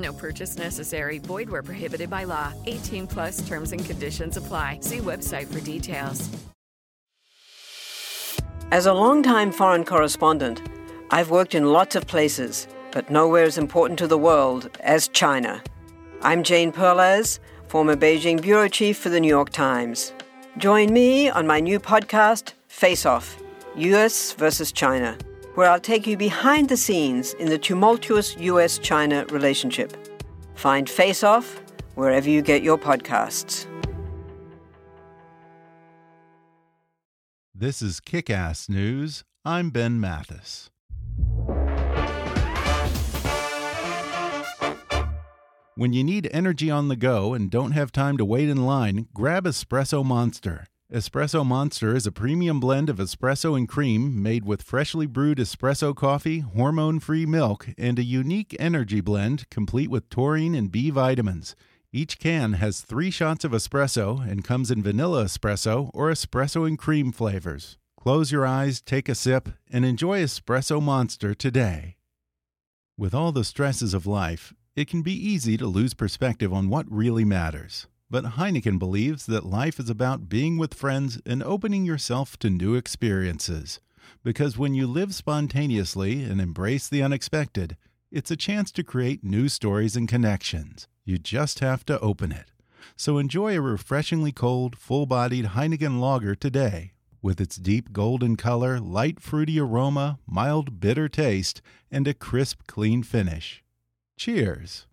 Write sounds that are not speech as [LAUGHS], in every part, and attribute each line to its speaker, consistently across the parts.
Speaker 1: No purchase necessary. Void where prohibited by law. 18 plus terms and conditions apply. See website for details.
Speaker 2: As a longtime foreign correspondent, I've worked in lots of places, but nowhere as important to the world as China. I'm Jane Perlez, former Beijing bureau chief for the New York Times. Join me on my new podcast, Face Off US versus China where I'll take you behind the scenes in the tumultuous US China relationship. Find Face Off wherever you get your podcasts.
Speaker 3: This is Kickass News. I'm Ben Mathis. When you need energy on the go and don't have time to wait in line, grab Espresso Monster. Espresso Monster is a premium blend of espresso and cream made with freshly brewed espresso coffee, hormone free milk, and a unique energy blend complete with taurine and B vitamins. Each can has three shots of espresso and comes in vanilla espresso or espresso and cream flavors. Close your eyes, take a sip, and enjoy Espresso Monster today. With all the stresses of life, it can be easy to lose perspective on what really matters. But Heineken believes that life is about being with friends and opening yourself to new experiences. Because when you live spontaneously and embrace the unexpected, it's a chance to create new stories and connections. You just have to open it. So enjoy a refreshingly cold, full bodied Heineken lager today. With its deep golden color, light fruity aroma, mild bitter taste, and a crisp, clean finish. Cheers!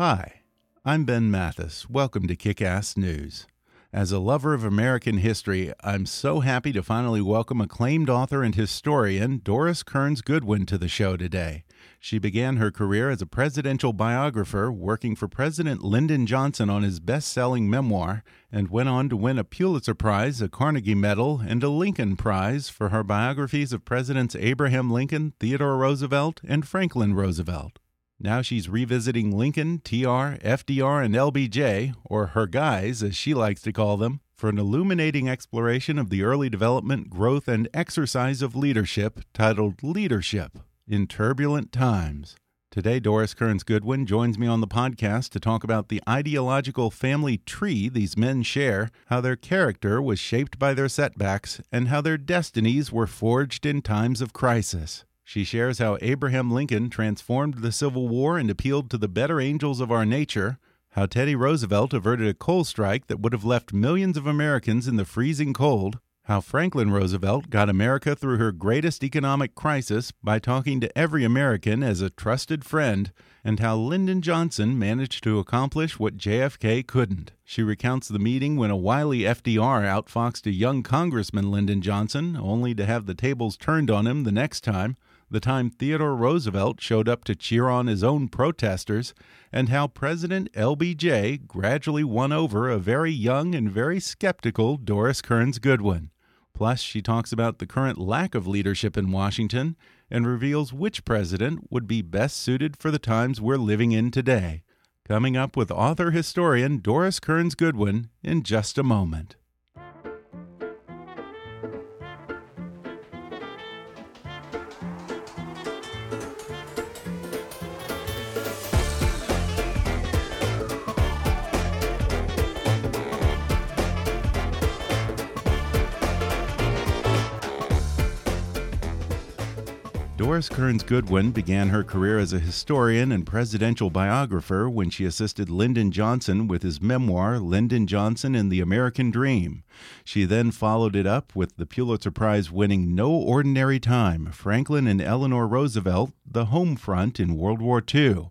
Speaker 3: Hi, I'm Ben Mathis. Welcome to Kickass News. As a lover of American history, I'm so happy to finally welcome acclaimed author and historian Doris Kearns Goodwin to the show today. She began her career as a presidential biographer, working for President Lyndon Johnson on his best selling memoir, and went on to win a Pulitzer Prize, a Carnegie Medal, and a Lincoln Prize for her biographies of Presidents Abraham Lincoln, Theodore Roosevelt, and Franklin Roosevelt. Now she's revisiting Lincoln, TR, FDR, and LBJ, or her guys, as she likes to call them, for an illuminating exploration of the early development, growth, and exercise of leadership titled Leadership in Turbulent Times. Today, Doris Kearns Goodwin joins me on the podcast to talk about the ideological family tree these men share, how their character was shaped by their setbacks, and how their destinies were forged in times of crisis. She shares how Abraham Lincoln transformed the Civil War and appealed to the better angels of our nature, how Teddy Roosevelt averted a coal strike that would have left millions of Americans in the freezing cold, how Franklin Roosevelt got America through her greatest economic crisis by talking to every American as a trusted friend, and how Lyndon Johnson managed to accomplish what JFK couldn't. She recounts the meeting when a wily FDR outfoxed a young Congressman Lyndon Johnson, only to have the tables turned on him the next time the time Theodore Roosevelt showed up to cheer on his own protesters, and how President LBJ gradually won over a very young and very skeptical Doris Kearns Goodwin. Plus, she talks about the current lack of leadership in Washington and reveals which president would be best suited for the times we're living in today. Coming up with author historian Doris Kearns Goodwin in just a moment. Doris Kearns Goodwin began her career as a historian and presidential biographer when she assisted Lyndon Johnson with his memoir, Lyndon Johnson and the American Dream. She then followed it up with the Pulitzer Prize winning No Ordinary Time Franklin and Eleanor Roosevelt, The Home Front in World War II.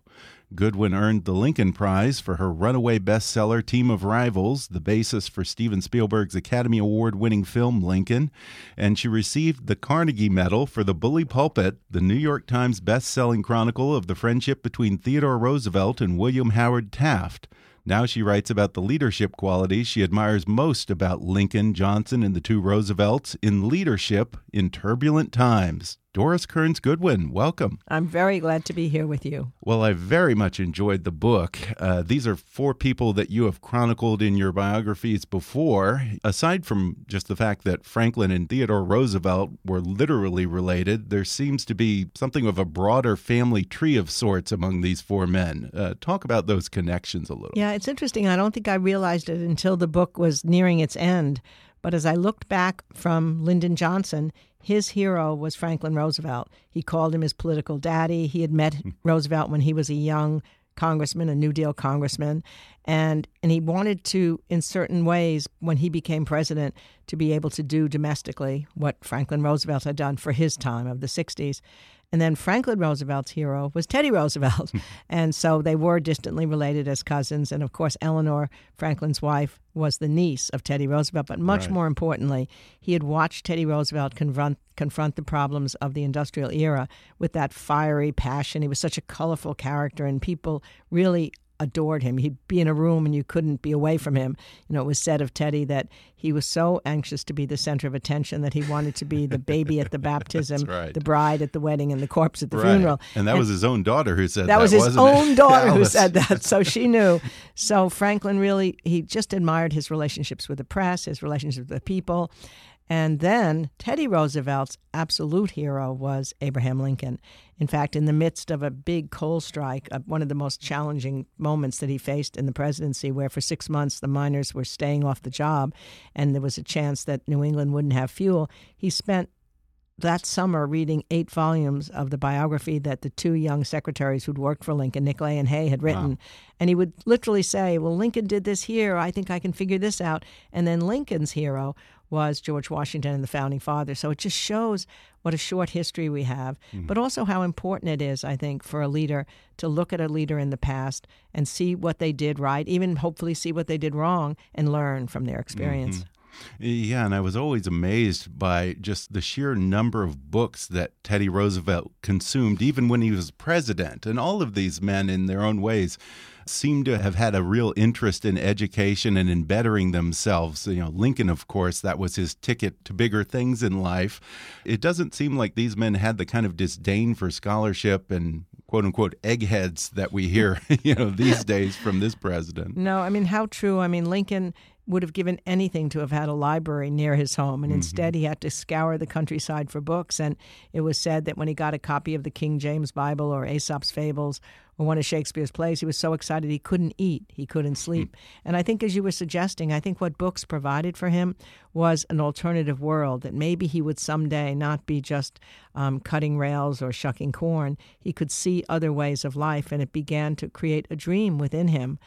Speaker 3: Goodwin earned the Lincoln Prize for her runaway bestseller Team of Rivals, the basis for Steven Spielberg's Academy Award winning film Lincoln. And she received the Carnegie Medal for The Bully Pulpit, the New York Times best selling chronicle of the friendship between Theodore Roosevelt and William Howard Taft. Now she writes about the leadership qualities she admires most about Lincoln, Johnson, and the two Roosevelts in leadership in turbulent times. Doris Kearns Goodwin, welcome.
Speaker 4: I'm very glad to be here with you.
Speaker 3: Well, I very much enjoyed the book. Uh, these are four people that you have chronicled in your biographies before. Aside from just the fact that Franklin and Theodore Roosevelt were literally related, there seems to be something of a broader family tree of sorts among these four men. Uh, talk about those connections a little.
Speaker 4: Yeah, it's interesting. I don't think I realized it until the book was nearing its end. But as I looked back from Lyndon Johnson, his hero was Franklin Roosevelt. He called him his political daddy. He had met hmm. Roosevelt when he was a young congressman, a New Deal congressman, and and he wanted to, in certain ways, when he became president, to be able to do domestically what Franklin Roosevelt had done for his time of the '60s. And then Franklin Roosevelt's hero was Teddy Roosevelt. [LAUGHS] and so they were distantly related as cousins. And of course, Eleanor, Franklin's wife, was the niece of Teddy Roosevelt. But much right. more importantly, he had watched Teddy Roosevelt confront, confront the problems of the industrial era with that fiery passion. He was such a colorful character, and people really adored him. He'd be in a room and you couldn't be away from him. You know, it was said of Teddy that he was so anxious to be the center of attention that he wanted to be the baby at the baptism, [LAUGHS]
Speaker 3: right.
Speaker 4: the bride at the wedding, and the corpse at the
Speaker 3: right.
Speaker 4: funeral.
Speaker 3: And that and was his own daughter who said that.
Speaker 4: That was his own
Speaker 3: it? [LAUGHS]
Speaker 4: daughter who said that. So she knew. So Franklin really, he just admired his relationships with the press, his relationships with the people. And then Teddy Roosevelt's absolute hero was Abraham Lincoln. In fact, in the midst of a big coal strike, uh, one of the most challenging moments that he faced in the presidency, where for six months the miners were staying off the job and there was a chance that New England wouldn't have fuel, he spent that summer reading eight volumes of the biography that the two young secretaries who'd worked for Lincoln, Nicolay and Hay, had written. Wow. And he would literally say, Well, Lincoln did this here. I think I can figure this out. And then Lincoln's hero was George Washington and the founding fathers. So it just shows what a short history we have, mm-hmm. but also how important it is, I think, for a leader to look at a leader in the past and see what they did right, even hopefully see what they did wrong and learn from their experience. Mm-hmm.
Speaker 3: Yeah, and I was always amazed by just the sheer number of books that Teddy Roosevelt consumed, even when he was president. And all of these men, in their own ways, seem to have had a real interest in education and in bettering themselves. You know, Lincoln, of course, that was his ticket to bigger things in life. It doesn't seem like these men had the kind of disdain for scholarship and quote unquote eggheads that we hear, [LAUGHS] you know, these days from this president.
Speaker 4: No, I mean, how true. I mean, Lincoln would have given anything to have had a library near his home. And mm-hmm. instead, he had to scour the countryside for books. And it was said that when he got a copy of the King James Bible or Aesop's Fables or one of Shakespeare's plays, he was so excited he couldn't eat, he couldn't sleep. And I think, as you were suggesting, I think what books provided for him was an alternative world that maybe he would someday not be just um, cutting rails or shucking corn. He could see other ways of life, and it began to create a dream within him.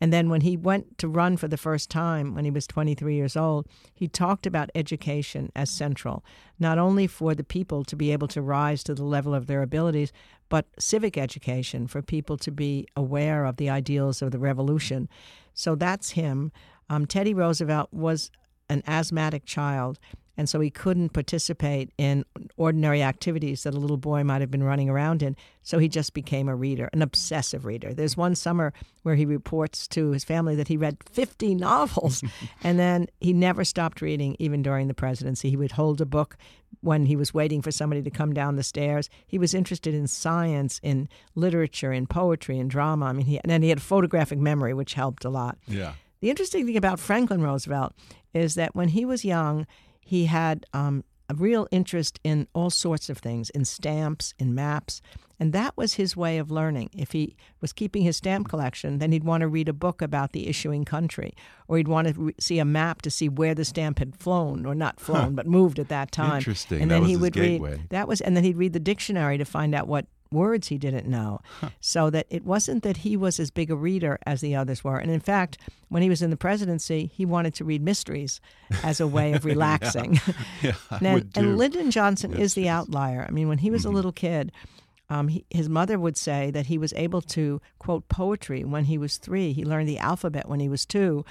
Speaker 4: And then when he went to run for the first time when he was 23 years old, he talked about education as central, not only for the people to be able to rise to the level of their abilities, but civic education for people to be aware of the ideals of the revolution. So that's him. Um, Teddy Roosevelt was an asthmatic child, and so he couldn't participate in ordinary activities that a little boy might have been running around in. So he just became a reader, an obsessive reader. There's one summer where he reports to his family that he read 50 novels, [LAUGHS] and then he never stopped reading, even during the presidency. He would hold a book when he was waiting for somebody to come down the stairs. He was interested in science, in literature, in poetry, in drama. I mean, he, and then he had a photographic memory, which helped a lot.
Speaker 3: Yeah.
Speaker 4: The interesting thing about Franklin Roosevelt is that when he was young, he had um, a real interest in all sorts of things, in stamps, in maps. And that was his way of learning. If he was keeping his stamp collection, then he'd want to read a book about the issuing country, or he'd want to re- see a map to see where the stamp had flown, or not flown, huh. but moved at that time.
Speaker 3: Interesting.
Speaker 4: And
Speaker 3: then
Speaker 4: he
Speaker 3: would
Speaker 4: gateway. read that was, and then he'd read the dictionary to find out what words he didn't know. Huh. So that it wasn't that he was as big a reader as the others were. And in fact, when he was in the presidency, he wanted to read mysteries as a way of [LAUGHS] relaxing.
Speaker 3: yeah. yeah
Speaker 4: and, and, Lyndon Johnson is the outlier. I mean, when he was mm-hmm. a little kid, Um, he, his mother would say that he was able to quote poetry when he was three. He learned the alphabet when he was two.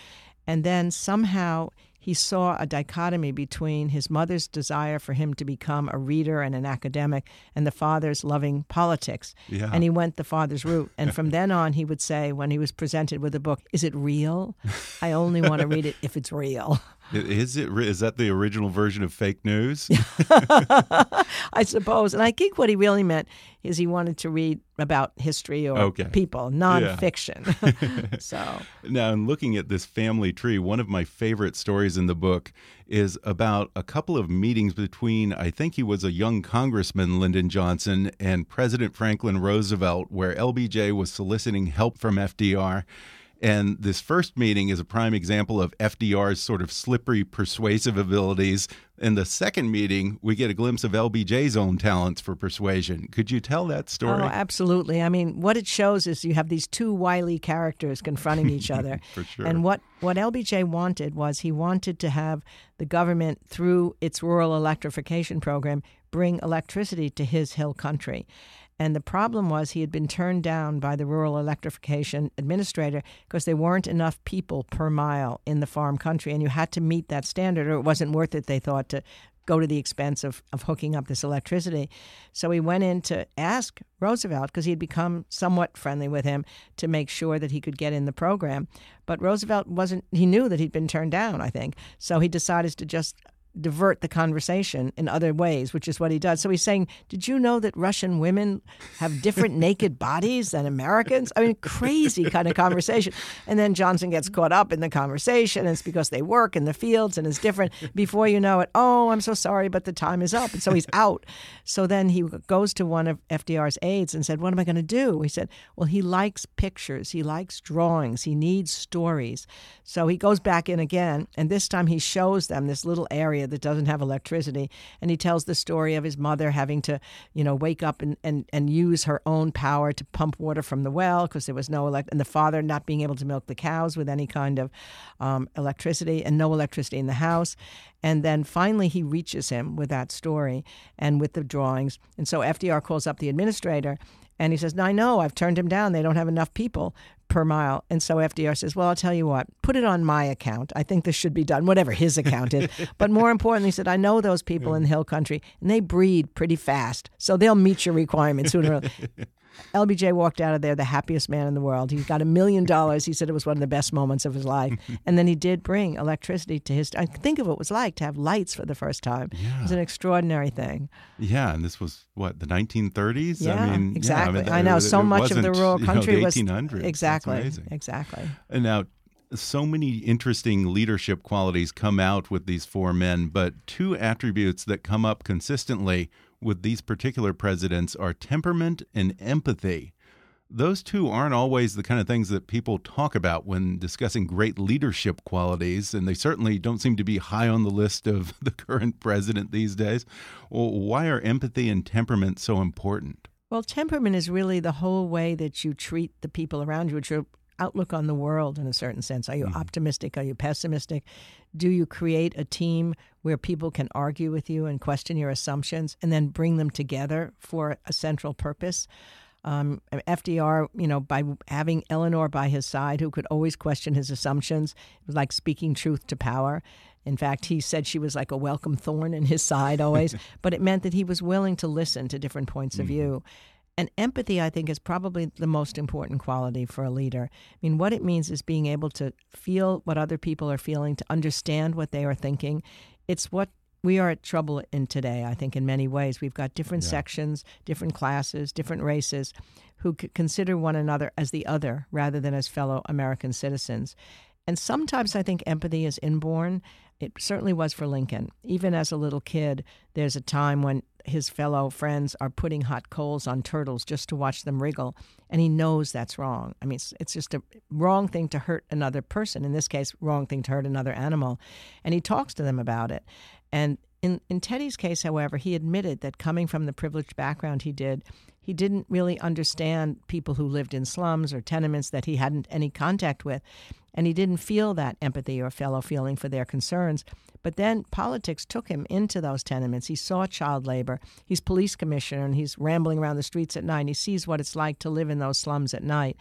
Speaker 4: And then somehow he saw a dichotomy between his mother's desire for him to become a reader and an academic and the father's loving politics.
Speaker 3: Yeah.
Speaker 4: And he went the father's route. And from [LAUGHS] then on, he would say, when he was presented with a book, Is it real? I only want to read it if it's real. [LAUGHS]
Speaker 3: Is it? Is that the original version of fake news? [LAUGHS]
Speaker 4: I suppose. And I think what he really meant is he wanted to read about history or
Speaker 3: Okay.
Speaker 4: people, nonfiction. so,
Speaker 3: Now, in looking at this family tree, one of my favorite stories in the book is about a couple of meetings between, I think he was a young Congressman, Lyndon Johnson, and President Franklin Roosevelt, where LBJ was soliciting help from FDR. And this first meeting is a prime example of FDR's sort of slippery persuasive abilities. In the second meeting, we get a glimpse of LBJ's own talents for persuasion. Could you tell that story?
Speaker 4: oh, absolutely. I mean, what it shows is you have these two wily characters confronting each [LAUGHS] other.
Speaker 3: For sure.
Speaker 4: And what, what LBJ wanted was he wanted to have the government, through its rural electrification program, bring electricity to his hill country. And the problem was he had been turned down by the rural electrification administrator because there weren't enough people per mile in the farm country. And you had to meet that standard, or it wasn't worth it, they thought, to go to the expense of, of hooking up this electricity. So he went in to ask Roosevelt, because he had become somewhat friendly with him, to make sure that he could get in the program. But Roosevelt wasn't, he knew that he'd been turned down, I think. So he decided to just divert the conversation in other ways, which is what he does. So he's saying, Did you know that Russian women have different [LAUGHS] naked bodies than Americans? I mean, crazy kind of conversation. And then Johnson gets caught up in the conversation, and it's because they work in the fields and it's different. Before you know it, oh, I'm so sorry, but the time is up. And so he's out. So then he goes to one of FDR's aides and said, What am I going to do? He said, Well, he likes pictures, he likes drawings, he needs stories. So he goes back in again, and this time he shows them this little area that doesn't have electricity, and he tells the story of his mother having to, you know, wake up and, and, and use her own power to pump water from the well because there was no elect, and the father not being able to milk the cows with any kind of um, electricity and no electricity in the house. And then finally he reaches him with that story and with the drawings. And so FDR calls up the administrator and he says, "Now I know I've turned him down. They don't have enough people per mile." And so FDR says, "Well, I'll tell you what. Put it on my account. I think this should be done, whatever his account is. [LAUGHS] but more importantly, he said, I know those people in the hill country, and they breed pretty fast, so they'll meet your requirements sooner." or later." [LAUGHS] LBJ walked out of there the happiest man in the world. He got a million dollars. He said it was one of the best moments of his life. [LAUGHS] and then he did bring electricity to his. I think of what it was like to have lights for the first time. It was an extraordinary thing.
Speaker 3: Yeah, and this was what the 1930s.
Speaker 4: Yeah,
Speaker 3: I mean, yeah,
Speaker 4: exactly.
Speaker 3: mean,
Speaker 4: I know
Speaker 3: it-
Speaker 4: so
Speaker 3: it
Speaker 4: much of the rural
Speaker 3: you know,
Speaker 4: country
Speaker 3: the
Speaker 4: was
Speaker 3: 1800s. That's
Speaker 4: exactly, exactly.
Speaker 3: And now, so many interesting leadership qualities come out with these four men, but two attributes that come up consistently with these particular presidents are temperament and empathy. Those two aren't always the kind of things that people talk about when discussing great leadership qualities, and they certainly don't seem to be high on the list of [LAUGHS] the current president these days. Well, why are empathy and temperament so important?
Speaker 4: Well, temperament is really the whole way that you treat the people around you. It's your outlook on the world in a certain sense. Are you optimistic? Are you pessimistic? Do you create a team where people can argue with you and question your assumptions and then bring them together for a central purpose? Um, FDR, you know, by having Eleanor by his side, who could always question his assumptions, it was like speaking truth to power. In fact, he said she was like a welcome thorn in his side always, [LAUGHS] but it meant that he was willing to listen to different points of view. And empathy, I think, is probably the most important quality for a leader. I mean, what it means is being able to feel what other people are feeling, to understand what they are thinking. It's what we are at trouble in today, I think, in many ways. We've got different sections, different classes, different races who c- consider one another as the other rather than as fellow American citizens. And sometimes I think empathy is inborn. It certainly was for Lincoln. Even as a little kid, there's a time when his fellow friends are putting hot coals on turtles just to watch them wriggle, and he knows that's wrong. I mean, it's, it's just a wrong thing to hurt another person. In this case, wrong thing to hurt another animal. And he talks to them about it. And in, in Teddy's case, however, he admitted that coming from the privileged background he did, He didn't really understand people who lived in slums or tenements that he hadn't any contact with. And he didn't feel that empathy or fellow feeling for their concerns. But then politics took him into those tenements. He saw child labor. He's police commissioner and he's rambling around the streets at night. He sees what it's like to live in those slums at night.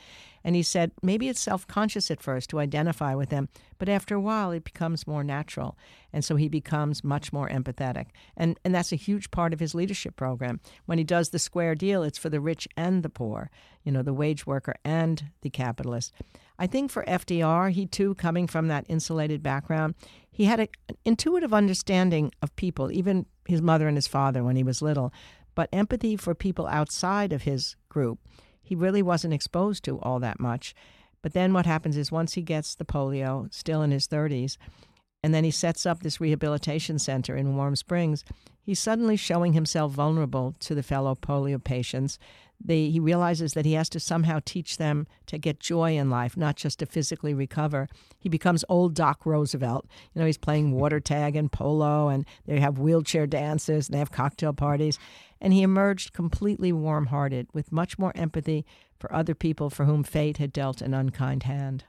Speaker 4: And he said maybe it's self conscious at first to identify with them, but after a while it becomes more natural. And so he becomes much more empathetic. And, and that's a huge part of his leadership program. When he does the square deal, it's for the rich and the poor, you know, the wage worker and the capitalist. I think for FDR, he too, coming from that insulated background, he had a, an intuitive understanding of people, even his mother and his father when he was little, but empathy for people outside of his group. He really wasn't exposed to all that much. But then what happens is once he gets the polio, still in his 30s, and then he sets up this rehabilitation center in Warm Springs, he's suddenly showing himself vulnerable to the fellow polio patients he realizes that he has to somehow teach them to get joy in life, not just to physically recover. He becomes old Doc Roosevelt. You know, he's playing water tag and polo, and they have wheelchair dances, and they have cocktail parties. And he emerged completely warm hearted, with much more empathy for other people for whom fate had dealt an unkind hand.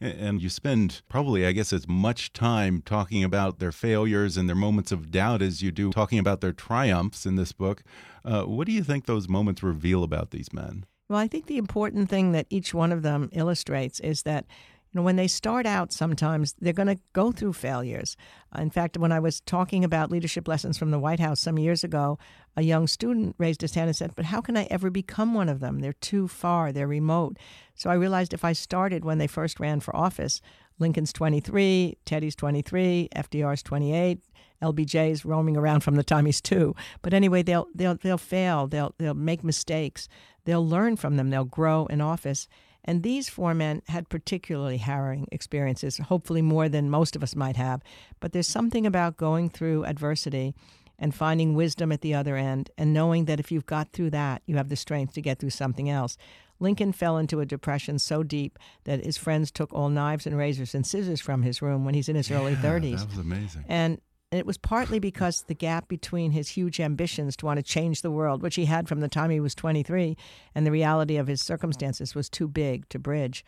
Speaker 3: And you spend probably, I guess, as much time talking about their failures and their moments of doubt as you do talking about their triumphs in this book. Uh, what do you think those moments reveal about these men?
Speaker 4: Well, I think the important thing that each one of them illustrates is that you know, when they start out, sometimes they're going to go through failures. In fact, when I was talking about leadership lessons from the White House some years ago, a young student raised his hand and said, But how can I ever become one of them? They're too far, they're remote. So I realized if I started when they first ran for office, Lincoln's 23, Teddy's 23, FDR's 28, LBJ's roaming around from the time he's two. But anyway, they'll they'll they'll fail. They'll they'll make mistakes. They'll learn from them. They'll grow in office. And these four men had particularly harrowing experiences, hopefully more than most of us might have. But there's something about going through adversity and finding wisdom at the other end and knowing that if you've got through that, you have the strength to get through something else. Lincoln fell into a depression so deep that his friends took all knives and razors and scissors from his room when he's in his
Speaker 3: yeah,
Speaker 4: early 30s.
Speaker 3: That was amazing.
Speaker 4: And and it was partly because the gap between his huge ambitions to want to change the world, which he had from the time he was 23, and the reality of his circumstances was too big to bridge.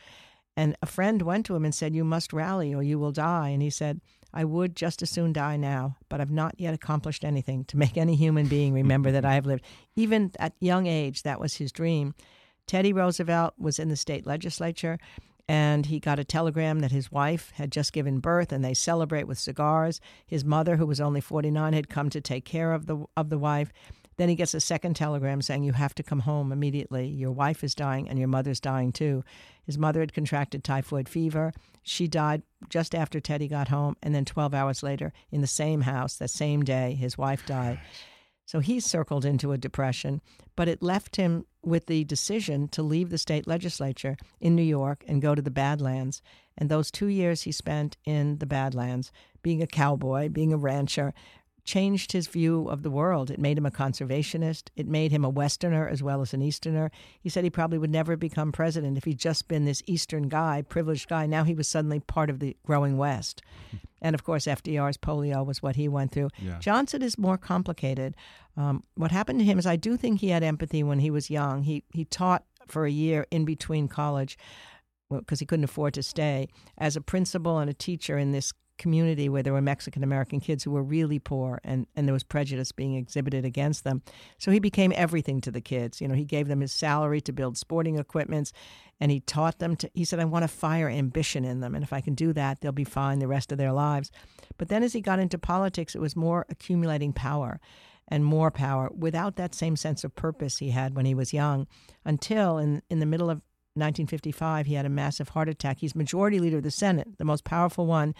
Speaker 4: And a friend went to him and said, You must rally or you will die. And he said, I would just as soon die now, but I've not yet accomplished anything to make any human being remember that I have lived. Even at young age, that was his dream. Teddy Roosevelt was in the state legislature and he got a telegram that his wife had just given birth and they celebrate with cigars. His mother, who was only 49, had come to take care of the of the wife. Then he gets a second telegram saying you have to come home immediately. Your wife is dying and your mother's dying too. His mother had contracted typhoid fever. She died just after Teddy got home and then 12 hours later in the same house that same day his wife died. So he circled into a depression, but it left him with the decision to leave the state legislature in New York and go to the Badlands. And those two years he spent in the Badlands, being a cowboy, being a rancher, changed his view of the world. It made him a conservationist. It made him a Westerner as well as an Easterner. He said he probably would never become president if he'd just been this Eastern guy, privileged guy. Now he was suddenly part of the growing West. And of course, FDR's polio was what he went through.
Speaker 3: Yeah.
Speaker 4: Johnson is more complicated. Um, what happened to him is I do think he had empathy when he was young. He he taught for a year in between college because he couldn't afford to stay as a principal and a teacher in this community where there were Mexican American kids who were really poor and, and there was prejudice being exhibited against them. So he became everything to the kids. You know, he gave them his salary to build sporting equipments and he taught them to, he said, I want to fire ambition in them. And if I can do that, they'll be fine the rest of their lives. But then as he got into politics, it was more accumulating power and more power without that same sense of purpose he had when he was young until in, in the middle of 1955 he had a massive heart attack. He's majority leader of the Senate, the most powerful one.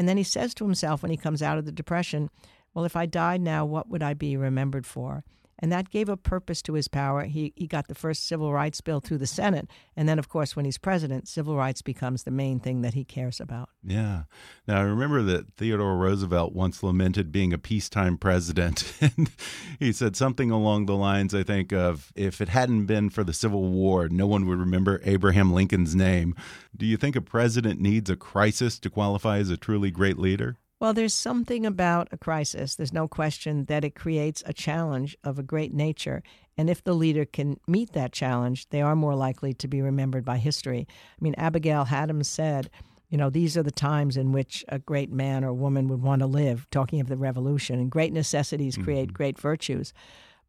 Speaker 4: And then he says to himself when he comes out of the depression, Well, if I died now, what would I be remembered for? And that gave a purpose to his power. He, he got the first civil rights bill through the Senate. And then, of course, when he's president, civil rights becomes the main thing that he cares about.
Speaker 3: Yeah. Now, I remember that Theodore Roosevelt once lamented being a peacetime president. [LAUGHS] and he said something along the lines, I think, of if it hadn't been for the Civil War, no one would remember Abraham Lincoln's name. Do you think a president needs a crisis to qualify as a truly great leader?
Speaker 4: Well, there's something about a crisis. There's no question that it creates a challenge of a great nature. And if the leader can meet that challenge, they are more likely to be remembered by history. I mean, Abigail Adams said, you know, these are the times in which a great man or woman would want to live, talking of the revolution. And great necessities create mm-hmm. great virtues.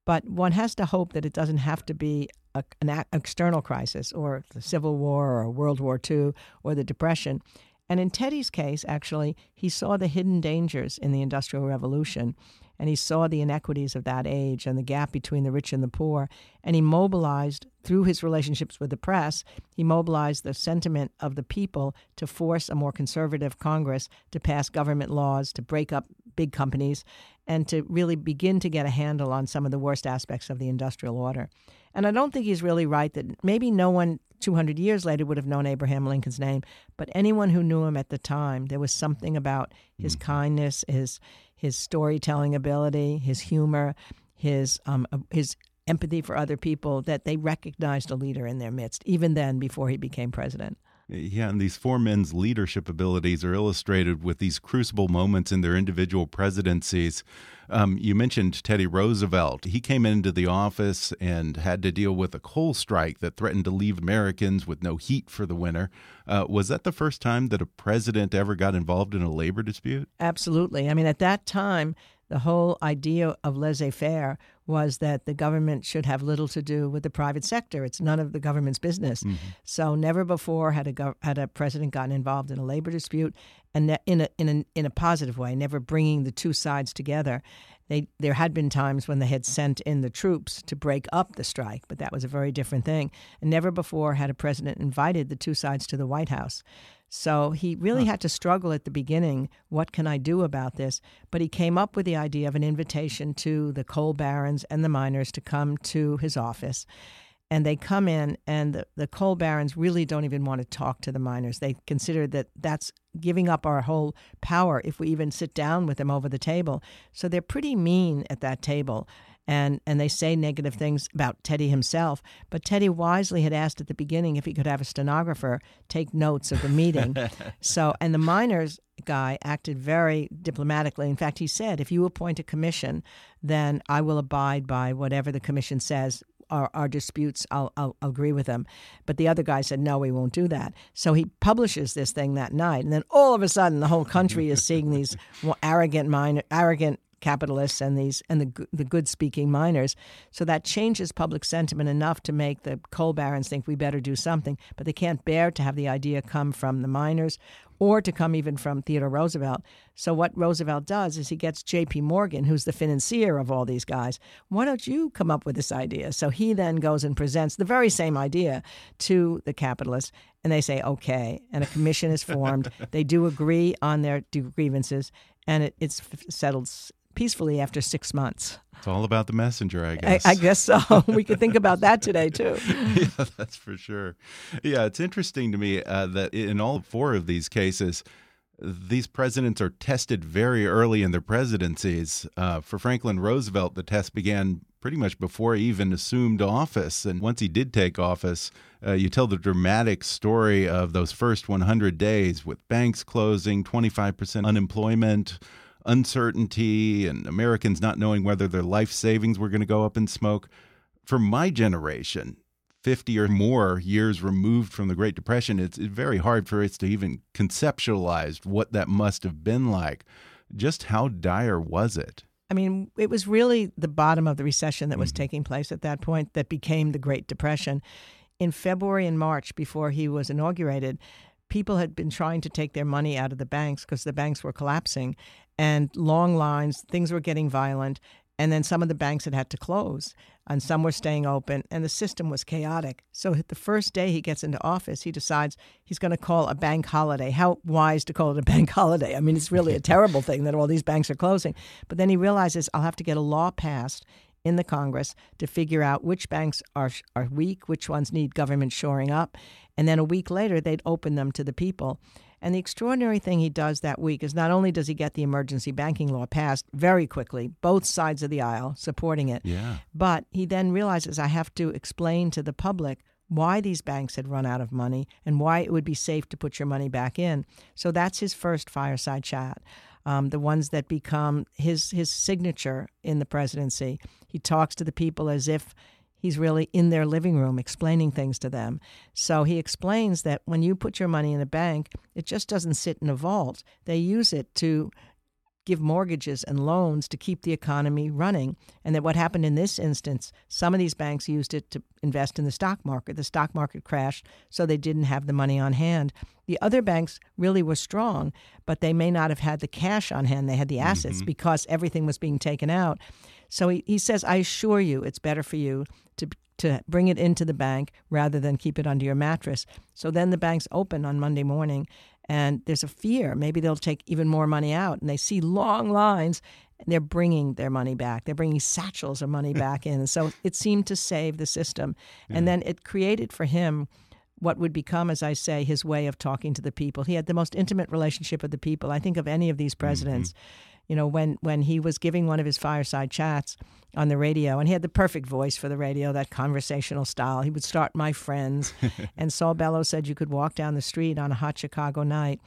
Speaker 4: But one has to hope that it doesn't have to be a, an external crisis or the Civil War or World War II or the Depression. And in Teddy's case, actually, he saw the hidden dangers in the Industrial Revolution and he saw the inequities of that age and the gap between the rich and the poor. And he mobilized, through his relationships with the press, he mobilized the sentiment of the people to force a more conservative Congress to pass government laws, to break up big companies, and to really begin to get a handle on some of the worst aspects of the industrial order. And I don't think he's really right that maybe no one 200 years later would have known Abraham Lincoln's name, but anyone who knew him at the time, there was something about his mm-hmm. kindness, his his storytelling ability, his humor, his um, uh, his empathy for other people that they recognized a leader in their midst, even then before he became president.
Speaker 3: Yeah, and these four men's leadership abilities are illustrated with these crucible moments in their individual presidencies. Um, you mentioned Teddy Roosevelt. He came into the office and had to deal with a coal strike that threatened to leave Americans with no heat for the winter. Uh, was that the first time that a president ever got involved in a labor dispute?
Speaker 4: Absolutely. I mean, at that time, the whole idea of laissez faire was that the government should have little to do with the private sector. It's none of the government's business. Mm-hmm. So never before had a gov- had a president gotten involved in a labor dispute, and ne- in a in a in a positive way, never bringing the two sides together. They, there had been times when they had sent in the troops to break up the strike, but that was a very different thing. And never before had a president invited the two sides to the White House. So he really huh. had to struggle at the beginning. What can I do about this? But he came up with the idea of an invitation to the coal barons and the miners to come to his office. And they come in, and the, the coal barons really don't even want to talk to the miners. They consider that that's giving up our whole power if we even sit down with them over the table. So they're pretty mean at that table and and they say negative things about Teddy himself. But Teddy wisely had asked at the beginning if he could have a stenographer take notes of the meeting. [LAUGHS] so and the miners guy acted very diplomatically. In fact, he said, "If you appoint a commission, then I will abide by whatever the commission says." Our, our disputes, I'll, I'll, I'll agree with them. But the other guy said, no, we won't do that. So he publishes this thing that night. And then all of a sudden, the whole country is seeing these arrogant, minor, arrogant capitalists and these and the the good speaking miners. So that changes public sentiment enough to make the coal barons think we better do something, but they can't bear to have the idea come from the miners or to come even from Theodore Roosevelt. So what Roosevelt does is he gets J.P. Morgan, who's the financier of all these guys. Why don't you come up with this idea? So he then goes and presents the very same idea to the capitalists, and they say okay. And a commission is formed. [LAUGHS] they do agree on their grievances, and it, it's settled peacefully after six months.
Speaker 3: It's all about the messenger, I guess.
Speaker 4: I, I guess so. [LAUGHS] we could think about that today, too. [LAUGHS]
Speaker 3: yeah, that's for sure. Yeah, it's interesting to me uh, that in all four of these cases, these presidents are tested very early in their presidencies. Uh, for Franklin Roosevelt, the test began pretty much before he even assumed office. And once he did take office, uh, you tell the dramatic story of those first 100 days with banks closing, 25% unemployment, uncertainty and Americans not knowing whether their life savings were going to go up in smoke. For my generation, 50 or more years removed from the Great Depression, it's very hard for us to even conceptualize what that must have been like. Just how dire was it?
Speaker 4: I mean, it was really the bottom of the recession that was mm -hmm. taking place at that point that became the Great Depression. In February and March, before he was inaugurated, people had been trying to take their money out of the banks because the banks were collapsing and long lines, things were getting violent. And then some of the banks had had to close, and some were staying open, and the system was chaotic. So the first day he gets into office, he decides he's going to call a bank holiday. How wise to call it a [LAUGHS] bank holiday? I mean, it's really a [LAUGHS] terrible thing that all these banks are closing. But then he realizes I'll have to get a law passed in the Congress to figure out which banks are are weak, which ones need government shoring up, and then a week later they'd open them to the people. And the extraordinary thing he does that week is not only does he get the emergency banking law passed very quickly, both sides of the aisle supporting it,
Speaker 3: yeah.
Speaker 4: but he then realizes I have to explain to the public why these banks had run out of money and why it would be safe to put your money back in. So that's his first fireside chat. Um, the ones that become his his signature in the presidency. He talks to the people as if he's really in their living room explaining things to them. So he explains that when you put your money in a bank, it just doesn't sit in a vault. They use it to give mortgages and loans to keep the economy running. And that what happened in this instance, some of these banks used it to invest in the stock market. The stock market crashed, so they didn't have the money on hand. The other banks really were strong, but they may not have had the cash on hand. They had the assets mm-hmm. because everything was being taken out. So he, he says, I assure you, it's better for you to to bring it into the bank rather than keep it under your mattress. So then the banks open on Monday morning and there's a fear. Maybe they'll take even more money out. And they see long lines and they're bringing their money back. They're bringing satchels of money [LAUGHS] back in. So it seemed to save the system. And then it created for him what would become as i say his way of talking to the people. He had the most intimate relationship with the people i think of any of these mm-hmm. presidents. mm-hmm you know, when when he was giving one of his fireside chats on the radio, and he had the perfect voice for the radio, that conversational style. He would start, "My friends," [LAUGHS] and Saul Bellow said you could walk down the street on a hot Chicago night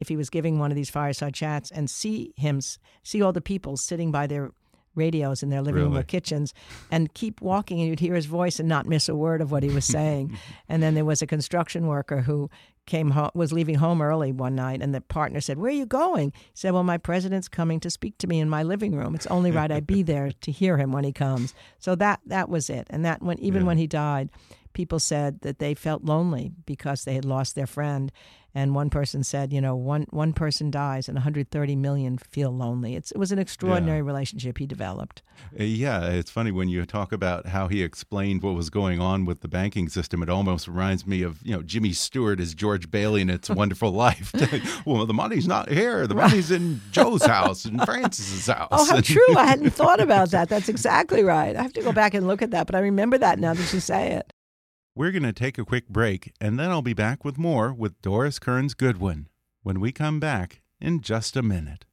Speaker 4: if he was giving one of these fireside chats and see him see all the people sitting by their radios in their living really? room or kitchens and keep walking and you'd hear his voice and not miss a word of what he was [LAUGHS] saying and then there was a construction worker who came home, was leaving home early one night, and the partner said, "Where are you going?" He said, "Well, my president's coming to speak to me in my living room. It's only right I be [LAUGHS] there to hear him when he comes." So that that was it, and that when even yeah. when he died, people said that they felt lonely because they had lost their friend, and one person said, you know, one one person dies and 130 million feel lonely. It's, it was an extraordinary yeah. relationship he developed.
Speaker 3: Uh, yeah, it's funny when you talk about how he explained what was going on with the banking system. It almost reminds me of you know Jimmy Stewart as George Bailey in It's a Wonderful Life. [LAUGHS] well, the money's not here. The money's in Joe's [LAUGHS] house and Francis's house.
Speaker 4: Oh, how true! I [LAUGHS] hadn't thought about that. That's exactly right. I have to go back and look at that, but I remember that now that you say it.
Speaker 3: We're going to take a quick break, and then I'll be back with more with Doris Kearns Goodwin when we come back in just a minute.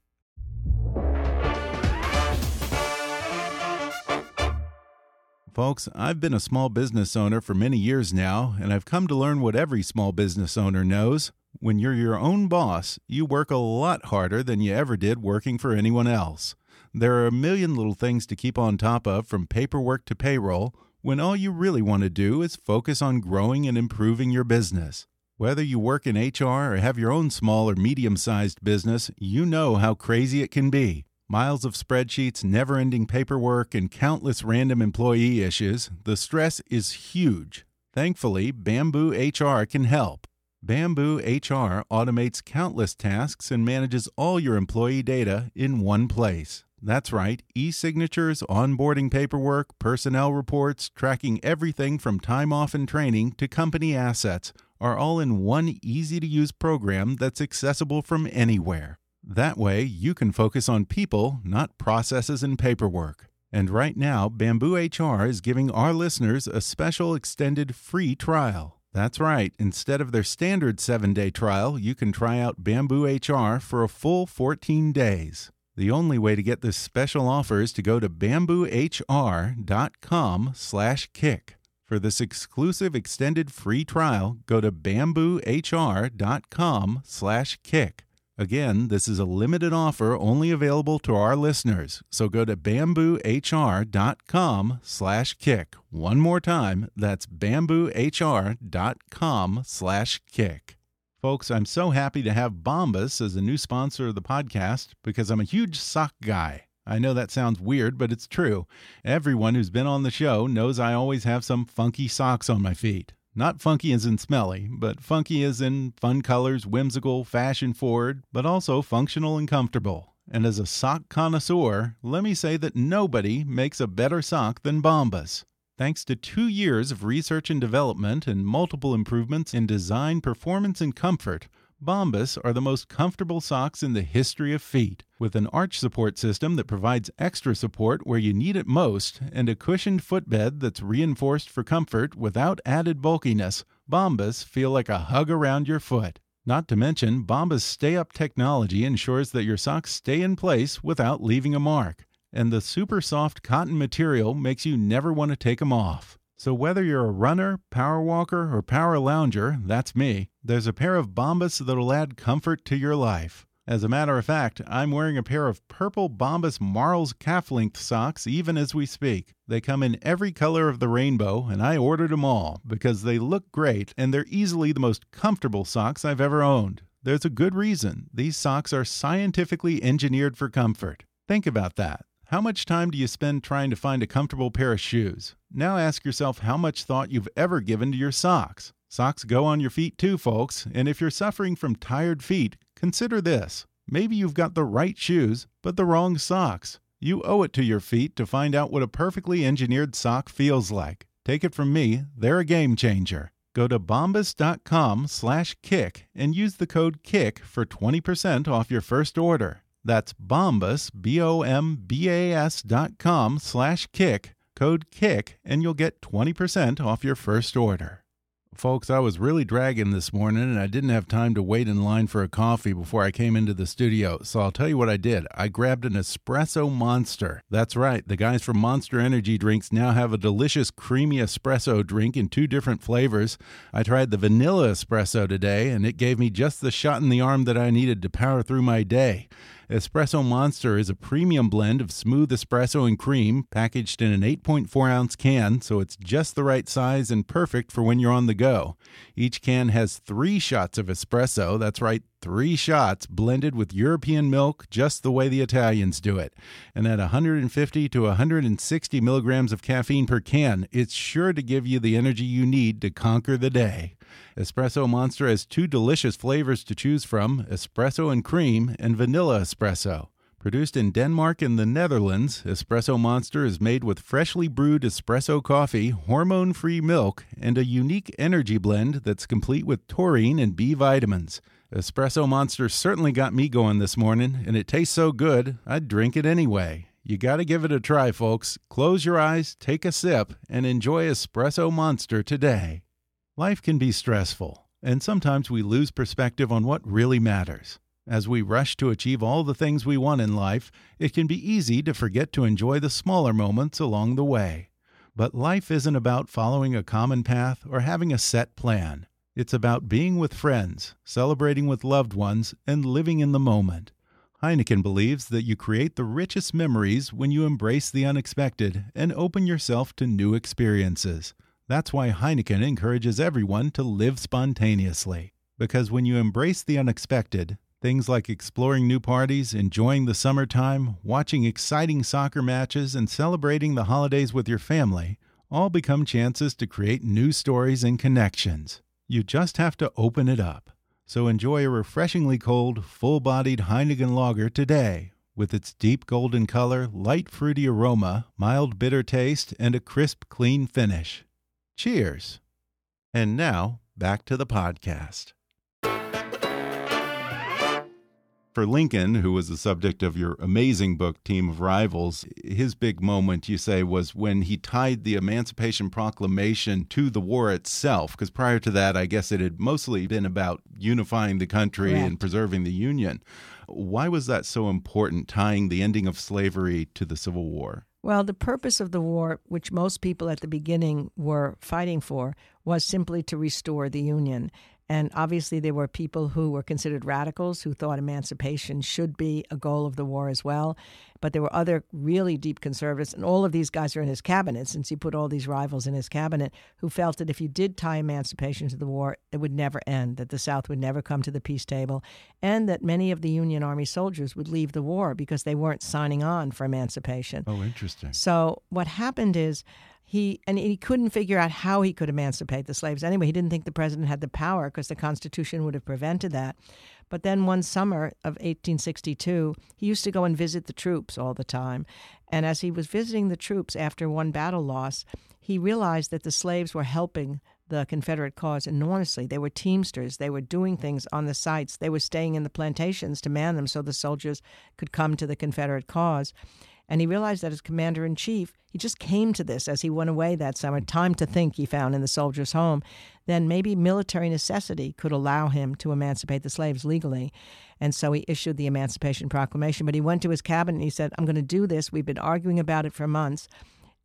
Speaker 3: Folks, I've been a small business owner for many years now, and I've come to learn what every small business owner knows. When you're your own boss, you work a lot harder than you ever did working for anyone else. There are a million little things to keep on top of, from paperwork to payroll when all you really want to do is focus on growing and improving your business. Whether you work in HR or have your own small or medium sized business, you know how crazy it can be. Miles of spreadsheets, never ending paperwork, and countless random employee issues, the stress is huge. Thankfully, BambooHR can help. BambooHR automates countless tasks and manages all your employee data in one place. That's right, e signatures, onboarding paperwork, personnel reports, tracking everything from time off and training to company assets are all in one easy to use program that's accessible from anywhere. That way, you can focus on people, not processes and paperwork. And right now, BambooHR is giving our listeners a special extended free trial. That's right, instead of their standard seven day trial, you can try out BambooHR for a full 14 days. The only way to get this special offer is to go to bamboohr.com slash kick. For this exclusive extended free trial, go to bamboohr.com slash kick. Again, this is a limited offer only available to our listeners. So go to bamboohr.com slash kick. One more time, that's bamboohr.com slash kick. Folks, I'm so happy to have Bombas as a new sponsor of the podcast because I'm a huge sock guy. I know that sounds weird, but it's true. Everyone who's been on the show knows I always have some funky socks on my feet. Not funky as in smelly, but funky as in fun colors, whimsical, fashion forward, but also functional and comfortable. And as a sock connoisseur, let me say that nobody makes a better sock than Bombas. Thanks to two years of research and development and multiple improvements in design, performance, and comfort, Bombas are the most comfortable socks in the history of feet. With an arch support system that provides extra support where you need it most and a cushioned footbed that's reinforced for comfort without added bulkiness, Bombas feel like a hug around your foot. Not to mention, Bombas Stay Up technology ensures that your socks stay in place without leaving a mark and the super soft cotton material makes you never want to take them off. So, whether you're a runner, power walker, or power lounger, that's me, there's a pair of Bombas that'll add comfort to your life. As a matter of fact, I'm wearing a pair of purple Bombas Marls calf length socks even as we speak. They come in every color of the rainbow, and I ordered them all because they look great and they're easily the most comfortable socks I've ever owned. There's a good reason. These socks are scientifically engineered for comfort. Think about that. How much time do you spend trying to find a comfortable pair of shoes? Now ask yourself how much thought you've ever given to your socks. Socks go on your feet too, folks, and if you're suffering from tired feet, consider this. Maybe you've got the right shoes, but the wrong socks. You owe it to your feet to find out what a perfectly engineered sock feels like. Take it from me, they're a game changer. Go to bombas.com slash kick and use the code KICK for 20% off your first order. That's Bombas, B-O-M-B-A-S dot com slash kick, code KICK, and you'll get 20% off your first order. Folks, I was really dragging this morning and I didn't have time to wait in line for a coffee before I came into the studio. So I'll tell you what I did. I grabbed an espresso monster. That's right. The guys from Monster Energy Drinks now have a delicious creamy espresso drink in two different flavors. I tried the vanilla espresso today and it gave me just the shot in the arm that I needed to power through my day. Espresso Monster is a premium blend of smooth espresso and cream, packaged in an 8.4 ounce can, so it's just the right size and perfect for when you're on the go. Each can has three shots of espresso, that's right, three shots blended with European milk just the way the Italians do it. And at 150 to 160 milligrams of caffeine per can, it's sure to give you the energy you need to conquer the day. Espresso Monster has two delicious flavors to choose from espresso and cream, and vanilla espresso. Produced in Denmark and the Netherlands, Espresso Monster is made with freshly brewed espresso coffee, hormone free milk, and a unique energy blend that's complete with taurine and B vitamins. Espresso Monster certainly got me going this morning, and it tastes so good, I'd drink it anyway. You got to give it a try, folks. Close your eyes, take a sip, and enjoy Espresso Monster today. Life can be stressful, and sometimes we lose perspective on what really matters. As we rush to achieve all the things we want in life, it can be easy to forget to enjoy the smaller moments along the way. But life isn't about following a common path or having a set plan. It's about being with friends, celebrating with loved ones, and living in the moment. Heineken believes that you create the richest memories when you embrace the unexpected and open yourself to new experiences. That's why Heineken encourages everyone to live spontaneously. Because when you embrace the unexpected, things like exploring new parties, enjoying the summertime, watching exciting soccer matches, and celebrating the holidays with your family all become chances to create new stories and connections. You just have to open it up. So enjoy a refreshingly cold, full bodied Heineken lager today with its deep golden color, light fruity aroma, mild bitter taste, and a crisp, clean finish. Cheers. And now, back to the podcast. For Lincoln, who was the subject of your amazing book, Team of Rivals, his big moment, you say, was when he tied the Emancipation Proclamation to the war itself. Because prior to that, I guess it had mostly been about unifying the country
Speaker 4: Correct.
Speaker 3: and preserving the Union. Why was that so important, tying the ending of slavery to the Civil War?
Speaker 4: Well, the purpose of the war, which most people at the beginning were fighting for, was simply to restore the Union. And obviously, there were people who were considered radicals who thought emancipation should be a goal of the war as well. But there were other really deep conservatives, and all of these guys are in his cabinet, since he put all these rivals in his cabinet, who felt that if you did tie emancipation to the war, it would never end, that the South would never come to the peace table, and that many of the Union Army soldiers would leave the war because they weren't signing on for emancipation.
Speaker 3: Oh, interesting.
Speaker 4: So what happened is he and he couldn't figure out how he could emancipate the slaves anyway. He didn't think the president had the power because the Constitution would have prevented that. But then one summer of 1862, he used to go and visit the troops all the time. And as he was visiting the troops after one battle loss, he realized that the slaves were helping the Confederate cause enormously. They were teamsters. They were doing things on the sites. They were staying in the plantations to man them so the soldiers could come to the Confederate cause. And he realized that as commander in chief, he just came to this as he went away that summer. Time to think, he found in the soldier's home. Then maybe military necessity could allow him to emancipate the slaves legally. And so he issued the Emancipation Proclamation. But he went to his cabinet and he said, I'm going to do this. We've been arguing about it for months.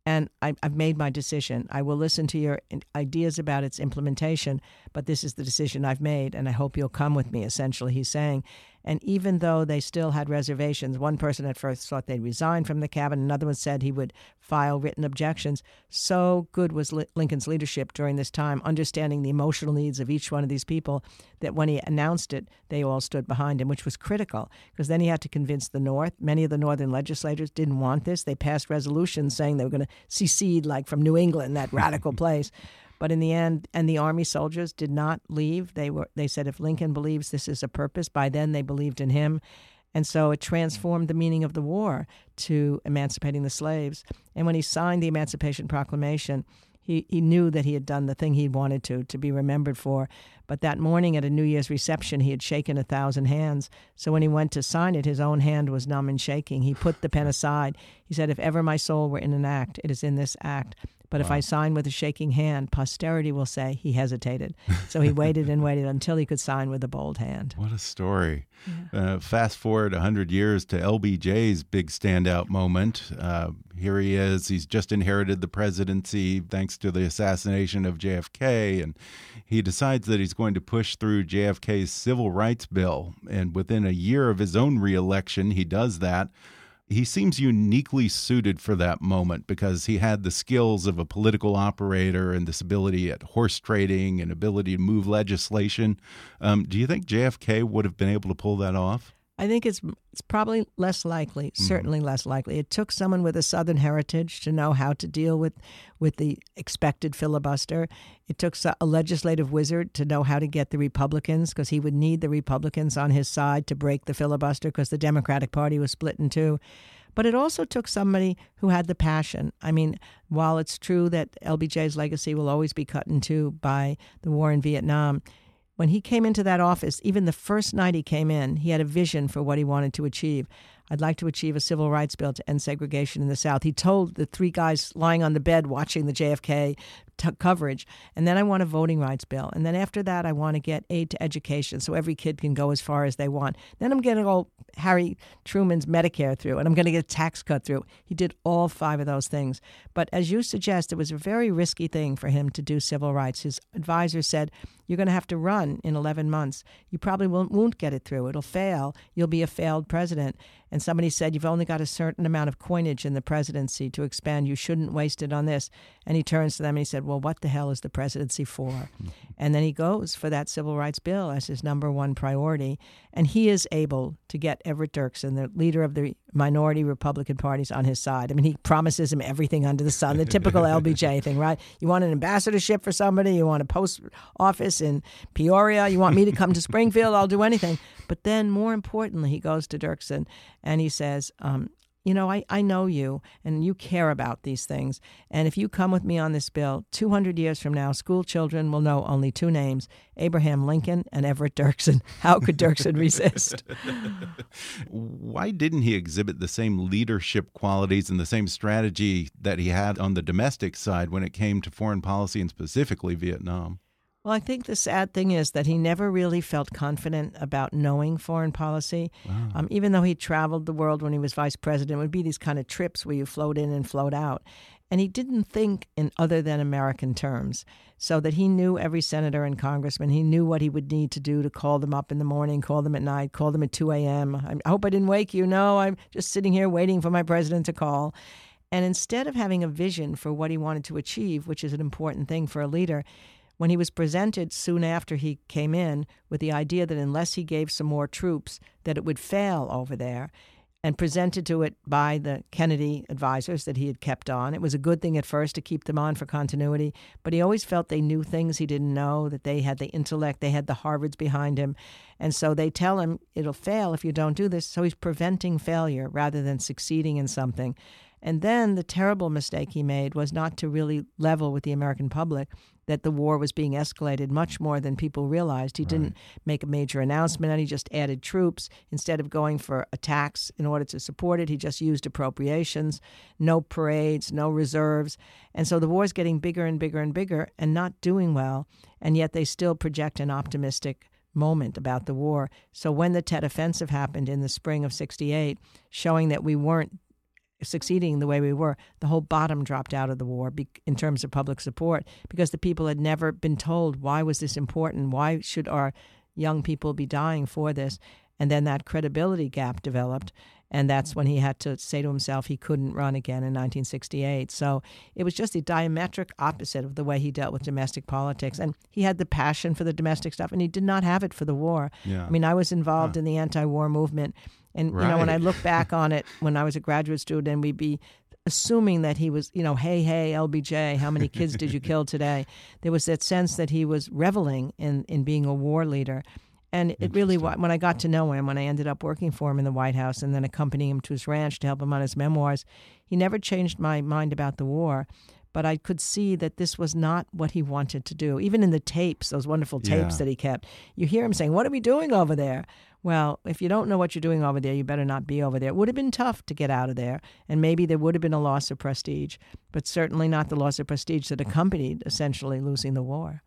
Speaker 4: and I, have made my decision. I will listen to your ideas about its implementation, but this is the decision I've made, and I hope you'll come with me, essentially, he's saying. And even though they still had reservations, one person at first thought they'd resign from the cabinet, another one said he would file written objections. So good was Lincoln's leadership during this time, understanding the emotional needs of each one of these people, that when he announced it, they all stood behind him, which was critical because then he had to convince the North. Many of the Northern legislators didn't want this. They passed resolutions saying they were going to secede, like from New England, that radical [LAUGHS] place. But in the end, and the army soldiers did not leave. They were they said if Lincoln believes this is a purpose, by then they believed in him. And so it transformed the meaning of the war to emancipating the slaves. And when he signed the Emancipation Proclamation, he, he knew that he had done the thing he wanted to, to be remembered for. But that morning at a New Year's reception, he had shaken a thousand hands. So when he went to sign it, his own hand was numb and shaking. He put the pen aside. He said, If ever my soul were in an act, it is in this act. But wow. if I sign with a shaking hand, posterity will say he hesitated. So he waited and waited until he could sign with a bold hand.
Speaker 3: What a story. Yeah. Uh, fast forward 100 years to LBJ's big standout moment. Uh, here he is. He's just inherited the presidency thanks to the assassination of JFK. And he decides that he's going to push through JFK's civil rights bill. And within a year of his own reelection, he does that he seems uniquely suited for that moment because he had the skills of a political operator and this ability at horse trading and ability to move legislation. Um, do you think JFK would have been able to pull that off?
Speaker 4: I think it's it's probably less likely, mm-hmm. certainly mm-hmm. less likely. It took someone with a Southern heritage to know how to deal with with the expected filibuster. It took a legislative wizard to know how to get the Republicans because he would need the Republicans on his side to break the filibuster because the Democratic Party was split in two. But it also took somebody who had the passion. I mean, while it's true that LBJ's legacy will always be cut in two by the war in Vietnam, when he came into that office, even the first night he came in, he had a vision for what he wanted to achieve. I'd like to achieve a civil rights bill to end segregation in the South. He told the three guys lying on the bed watching the JFK t- coverage. And then I want a voting rights bill. And then after that, I want to get aid to education so every kid can go as far as they want. Then I'm getting all Harry Truman's Medicare through, and I'm going to get a tax cut through. He did all five of those things. But as you suggest, it was a very risky thing for him to do civil rights. His advisor said, You're going to have to run in 11 months. You probably won't, won't get it through. It'll fail. You'll be a failed president. And somebody said, You've only got a certain amount of coinage in the presidency to expand. You shouldn't waste it on this. And he turns to them and he said, Well, what the hell is the presidency for? and then he goes for that civil rights bill as his number one priority. And he is able to get Everett Dirksen, the leader of the minority Republican parties, on his side. I mean, he promises him everything under the sun, the typical [LAUGHS] LBJ thing, right? You want an ambassadorship for somebody, you want a post office in Peoria, you want me to come to Springfield, I'll do anything. But then, more importantly, he goes to Dirksen and he says, um, you know, I, I know you and you care about these things. And if you come with me on this bill, 200 years from now, school children will know only two names Abraham Lincoln and Everett Dirksen. [LAUGHS] How could Dirksen resist? [LAUGHS]
Speaker 3: Why didn't he exhibit the same leadership qualities and the same strategy that he had on the domestic side when it came to foreign policy and specifically Vietnam?
Speaker 4: Well, I think the sad thing is that he never really felt confident about knowing foreign policy. Wow. Um, even though he traveled the world when he was vice president, it would be these kind of trips where you float in and float out. And he didn't think in other than American terms, so that he knew every senator and congressman. He knew what he would need to do to call them up in the morning, call them at night, call them at 2 a.m. I hope I didn't wake you. No, I'm just sitting here waiting for my president to call. And instead of having a vision for what he wanted to achieve, which is an important thing for a leader, when he was presented soon after he came in with the idea that unless he gave some more troops that it would fail over there and presented to it by the Kennedy advisors that he had kept on. It was a good thing at first to keep them on for continuity, but he always felt they knew things he didn't know, that they had the intellect, they had the Harvards behind him. And so they tell him it'll fail if you don't do this. So he's preventing failure rather than succeeding in something. And then the terrible mistake he made was not to really level with the American public that the war was being escalated much more than people realized. He right. didn't make a major announcement and he just added troops. Instead of going for attacks in order to support it, he just used appropriations, no parades, no reserves. And so the war is getting bigger and bigger and bigger and not doing well. And yet they still project an optimistic moment about the war. So when the Tet Offensive happened in the spring of 68, showing that we weren't succeeding the way we were, the whole bottom dropped out of the war be- in terms of public support because the people had never been told why was this important? Why should our young people be dying for this? And then that credibility gap developed. And that's when he had to say to himself he couldn't run again in 1968. So it was just the diametric opposite of the way he dealt with domestic politics. And he had the passion for the domestic stuff, and he did not have it for the war.
Speaker 3: Yeah.
Speaker 4: I mean, I was involved
Speaker 3: Huh.
Speaker 4: in the anti war movement. And, you know, when I look back on it [LAUGHS] when I was a graduate student, and we'd be assuming that he was, you know, hey, hey, LBJ, how many kids did you [LAUGHS] kill today? There was that sense that he was reveling in, in being a war leader. And it really, when I got to know him, when I ended up working for him in the White House and then accompanying him to his ranch to help him on his memoirs, he never changed my mind about the war. But I could see that this was not what he wanted to do. Even in the tapes, those wonderful tapes
Speaker 3: Yeah.
Speaker 4: that he kept, you hear him saying, What are we doing over there? Well, if you don't know what you're doing over there, you better not be over there. It would have been tough to get out of there, and maybe there would have been a loss of prestige, but certainly not the loss of prestige that accompanied essentially losing the war.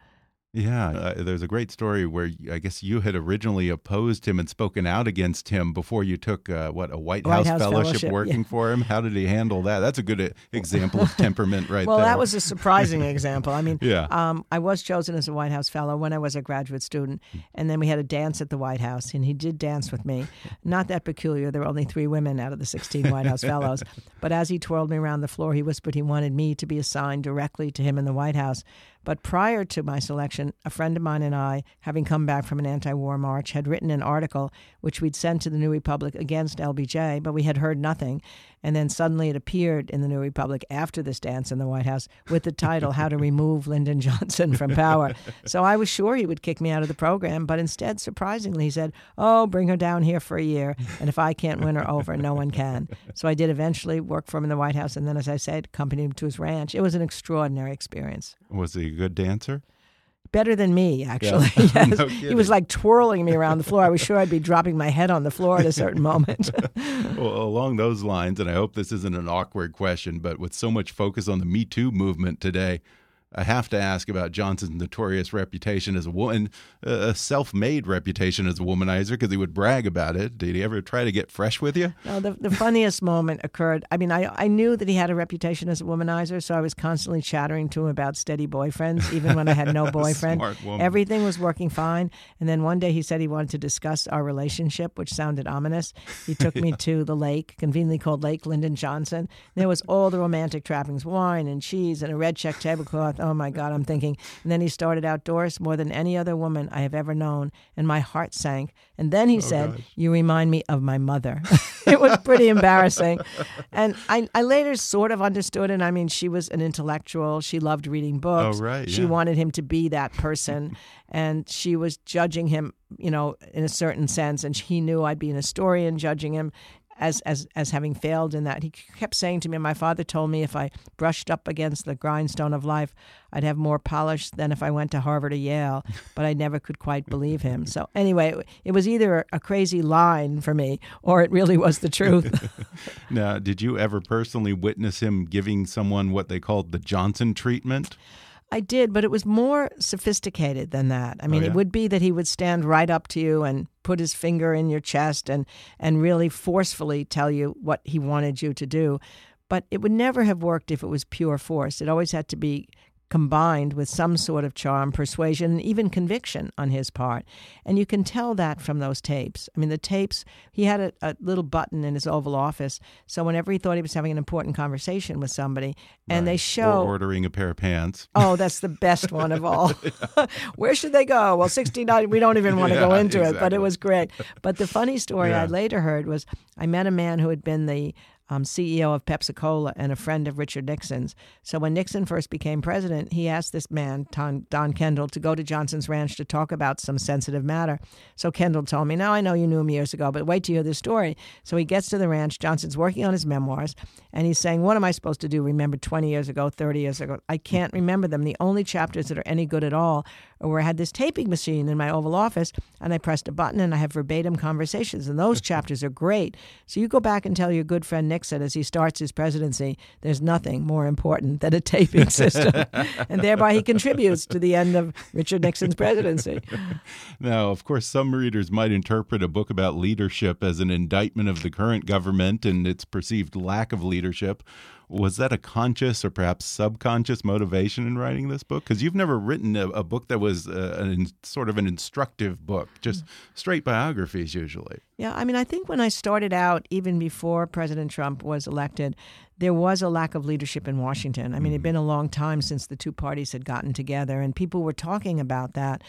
Speaker 3: Yeah, uh, there's a great story where I guess you had originally opposed him and spoken out against him before you took uh, what a White,
Speaker 4: White
Speaker 3: House,
Speaker 4: House
Speaker 3: fellowship,
Speaker 4: fellowship,
Speaker 3: working
Speaker 4: yeah.
Speaker 3: for him. How did he handle that? That's a good uh, example of temperament, right
Speaker 4: well,
Speaker 3: there.
Speaker 4: Well, that was a surprising example. I mean, [LAUGHS]
Speaker 3: Yeah.
Speaker 4: um, I was chosen as a White House fellow when I was a graduate student, and then we had a dance at the White House, and he did dance with me. Not that peculiar. There were only three women out of the 16 White House fellows. [LAUGHS] But as he twirled me around the floor, he whispered he wanted me to be assigned directly to him in the White House. But prior to my selection, a friend of mine and I, having come back from an anti war march, had written an article which we'd sent to the New Republic against LBJ, but we had heard nothing. And then suddenly it appeared in the New Republic after this dance in the White House with the title, How to [LAUGHS] Remove Lyndon Johnson from Power. So I was sure he would kick me out of the program, but instead, surprisingly, he said, Oh, bring her down here for a year. And if I can't win her over, no one can. So I did eventually work for him in the White House. And then, as I said, accompanied him to his ranch. It was an extraordinary experience.
Speaker 3: Was he a good dancer?
Speaker 4: Better than me, actually. [LAUGHS]
Speaker 3: Yeah.
Speaker 4: yes.
Speaker 3: No
Speaker 4: he was like twirling me around the floor. I was sure I'd be dropping my head on the floor at a certain moment. [LAUGHS]
Speaker 3: Well, along those lines, and I hope this isn't an awkward question, but with so much focus on the Me Too movement today, I have to ask about Johnson's notorious reputation as a woman, a self-made reputation as a womanizer, because he would brag about it. Did he ever try to get fresh with you?
Speaker 4: No, the, the funniest moment occurred. I mean, I, I knew that he had a reputation as a womanizer, so I was constantly chattering to him about steady boyfriends, even when I had no [LAUGHS] boyfriend.
Speaker 3: Smart woman.
Speaker 4: Everything was working fine. And then one day he said he wanted to discuss our relationship, which sounded ominous. He took [LAUGHS] me to the lake, conveniently called Lake Lyndon Johnson. There was all the romantic trappings wine and cheese and a red check tablecloth. Oh my God, I'm thinking. And then he started outdoors more than any other woman I have ever known, and my heart sank. And then he oh, said,
Speaker 3: gosh.
Speaker 4: You remind me of my mother. [LAUGHS] it was pretty [LAUGHS] embarrassing. And I, I later sort of understood and I mean, she was an intellectual. She loved reading oh, books.
Speaker 3: Oh, right,
Speaker 4: She
Speaker 3: yeah.
Speaker 4: wanted him to be that person. [LAUGHS] and she was judging him, you know, in a certain sense. And he knew I'd be an historian judging him. As, as as having failed in that, he kept saying to me, "My father told me if I brushed up against the grindstone of life, I'd have more polish than if I went to Harvard or Yale." [LAUGHS] But I never could quite believe him. So anyway, it was either a crazy line for me, or it really was the truth. [LAUGHS] [LAUGHS]
Speaker 3: Now, did you ever personally witness him giving someone what they called the Johnson treatment?
Speaker 4: I did, but it was more sophisticated than that. I oh, mean,
Speaker 3: yeah?
Speaker 4: it would be that he would stand right up to you and put his finger in your chest and and really forcefully tell you what he wanted you to do. But it would never have worked if it was pure force. It always had to be combined with some sort of charm, persuasion, and even conviction on his part. And you can tell that from those tapes. I mean, the tapes, he had a, a little button in his Oval Office. So whenever he thought he was having an important conversation with somebody, and they show.
Speaker 3: Or ordering a pair of pants.
Speaker 4: Oh, that's the best one of all. [LAUGHS] [LAUGHS] Where should they go? Well, 69, we don't even want to go
Speaker 3: Yeah,
Speaker 4: into it, but it was great. But the funny story I later heard was I met a man who had been the um, CEO of Pepsi Cola and a friend of Richard Nixon's. So when Nixon first became president, he asked this man, Don, Don Kendall, to go to Johnson's Ranch to talk about some sensitive matter. So Kendall told me, Now I know you knew him years ago, but wait till you hear this story. So he gets to the ranch. Johnson's working on his memoirs, and he's saying, What am I supposed to do? Remember 20 years ago, 30 years ago? I can't remember them. The only chapters that are any good at all are where I had this taping machine in my Oval Office, and I pressed a button and I have verbatim conversations, and those [LAUGHS] chapters are great. So you go back and tell your good friend Nixon as he starts his presidency, there's nothing more important than a taping system. [LAUGHS] and thereby he contributes to the end of Richard Nixon's presidency. [LAUGHS]
Speaker 3: Now, of course, some readers might interpret a book about leadership as an indictment of the current government and its perceived lack of leadership. Was that a conscious or perhaps subconscious motivation in writing this book? Because you've never written a, a book that was uh, an, sort of an instructive book, just straight biographies usually.
Speaker 4: Yeah, I mean, I think when I started out, even before President Trump was elected, there was a lack of leadership in Washington. I mean, it had been a long time since the two parties had gotten together, and people were talking about that.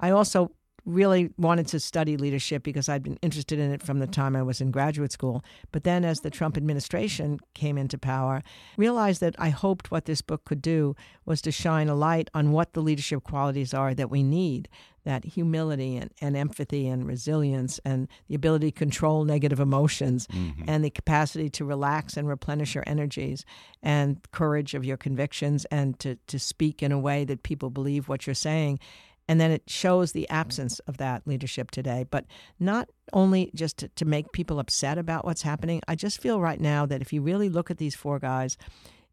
Speaker 4: I also really wanted to study leadership because I'd been interested in it from the time I was in graduate school. But then as the Trump administration came into power, realized that I hoped what this book could do was to shine a light on what the leadership qualities are that we need. That humility and, and empathy and resilience and the ability to control negative emotions
Speaker 3: Mm-hmm.
Speaker 4: and the capacity to relax and replenish your energies and courage of your convictions and to, to speak in a way that people believe what you're saying and then it shows the absence of that leadership today. But not only just to, to make people upset about what's happening i just feel right now that if you really look at these four guys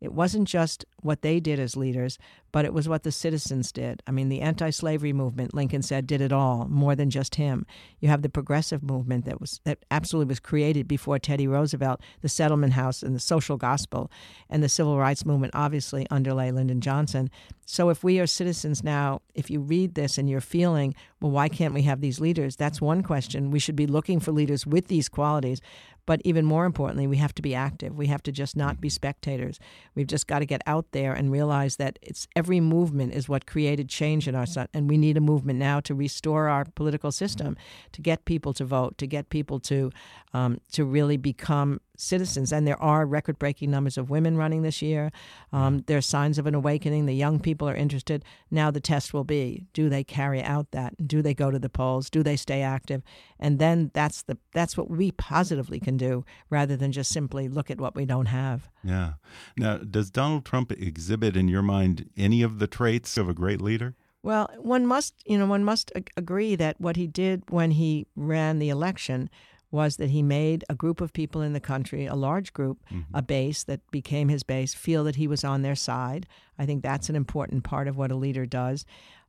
Speaker 4: it wasn't just what they did as leaders, but it was what the citizens did. I mean, the anti slavery movement, Lincoln said, did it all, more than just him. You have the progressive movement that was that absolutely was created before Teddy Roosevelt, the settlement house and the social gospel, and the civil rights movement obviously underlay Lyndon Johnson. So if we are citizens now, if you read this and you're feeling, well, why can't we have these leaders? That's one question. We should be looking for leaders with these qualities. But even more importantly, we have to be active. We have to just not be spectators. We've just got to get out there and realize that it's every movement is what created change in our son, and we need a movement now to restore our political system, to get people to vote, to get people to um, to really become citizens. And there are record breaking numbers of women running this year. Um, there are signs of an awakening. The young people are interested. Now the test will be: do they carry out that? Do they go to the polls? Do they stay active? And then that's the that's what we positively can do, rather than just simply look at what we don't have.
Speaker 3: Yeah. Now, does Donald Trump exhibit, in your mind, any of the traits of a great leader?
Speaker 4: Well, one must, you know, one must ag- agree that what he did when he ran the election was that he made a group of people in the country, a large group, a base that became his base, feel that he was on their side. I think that's an important part of what a leader does.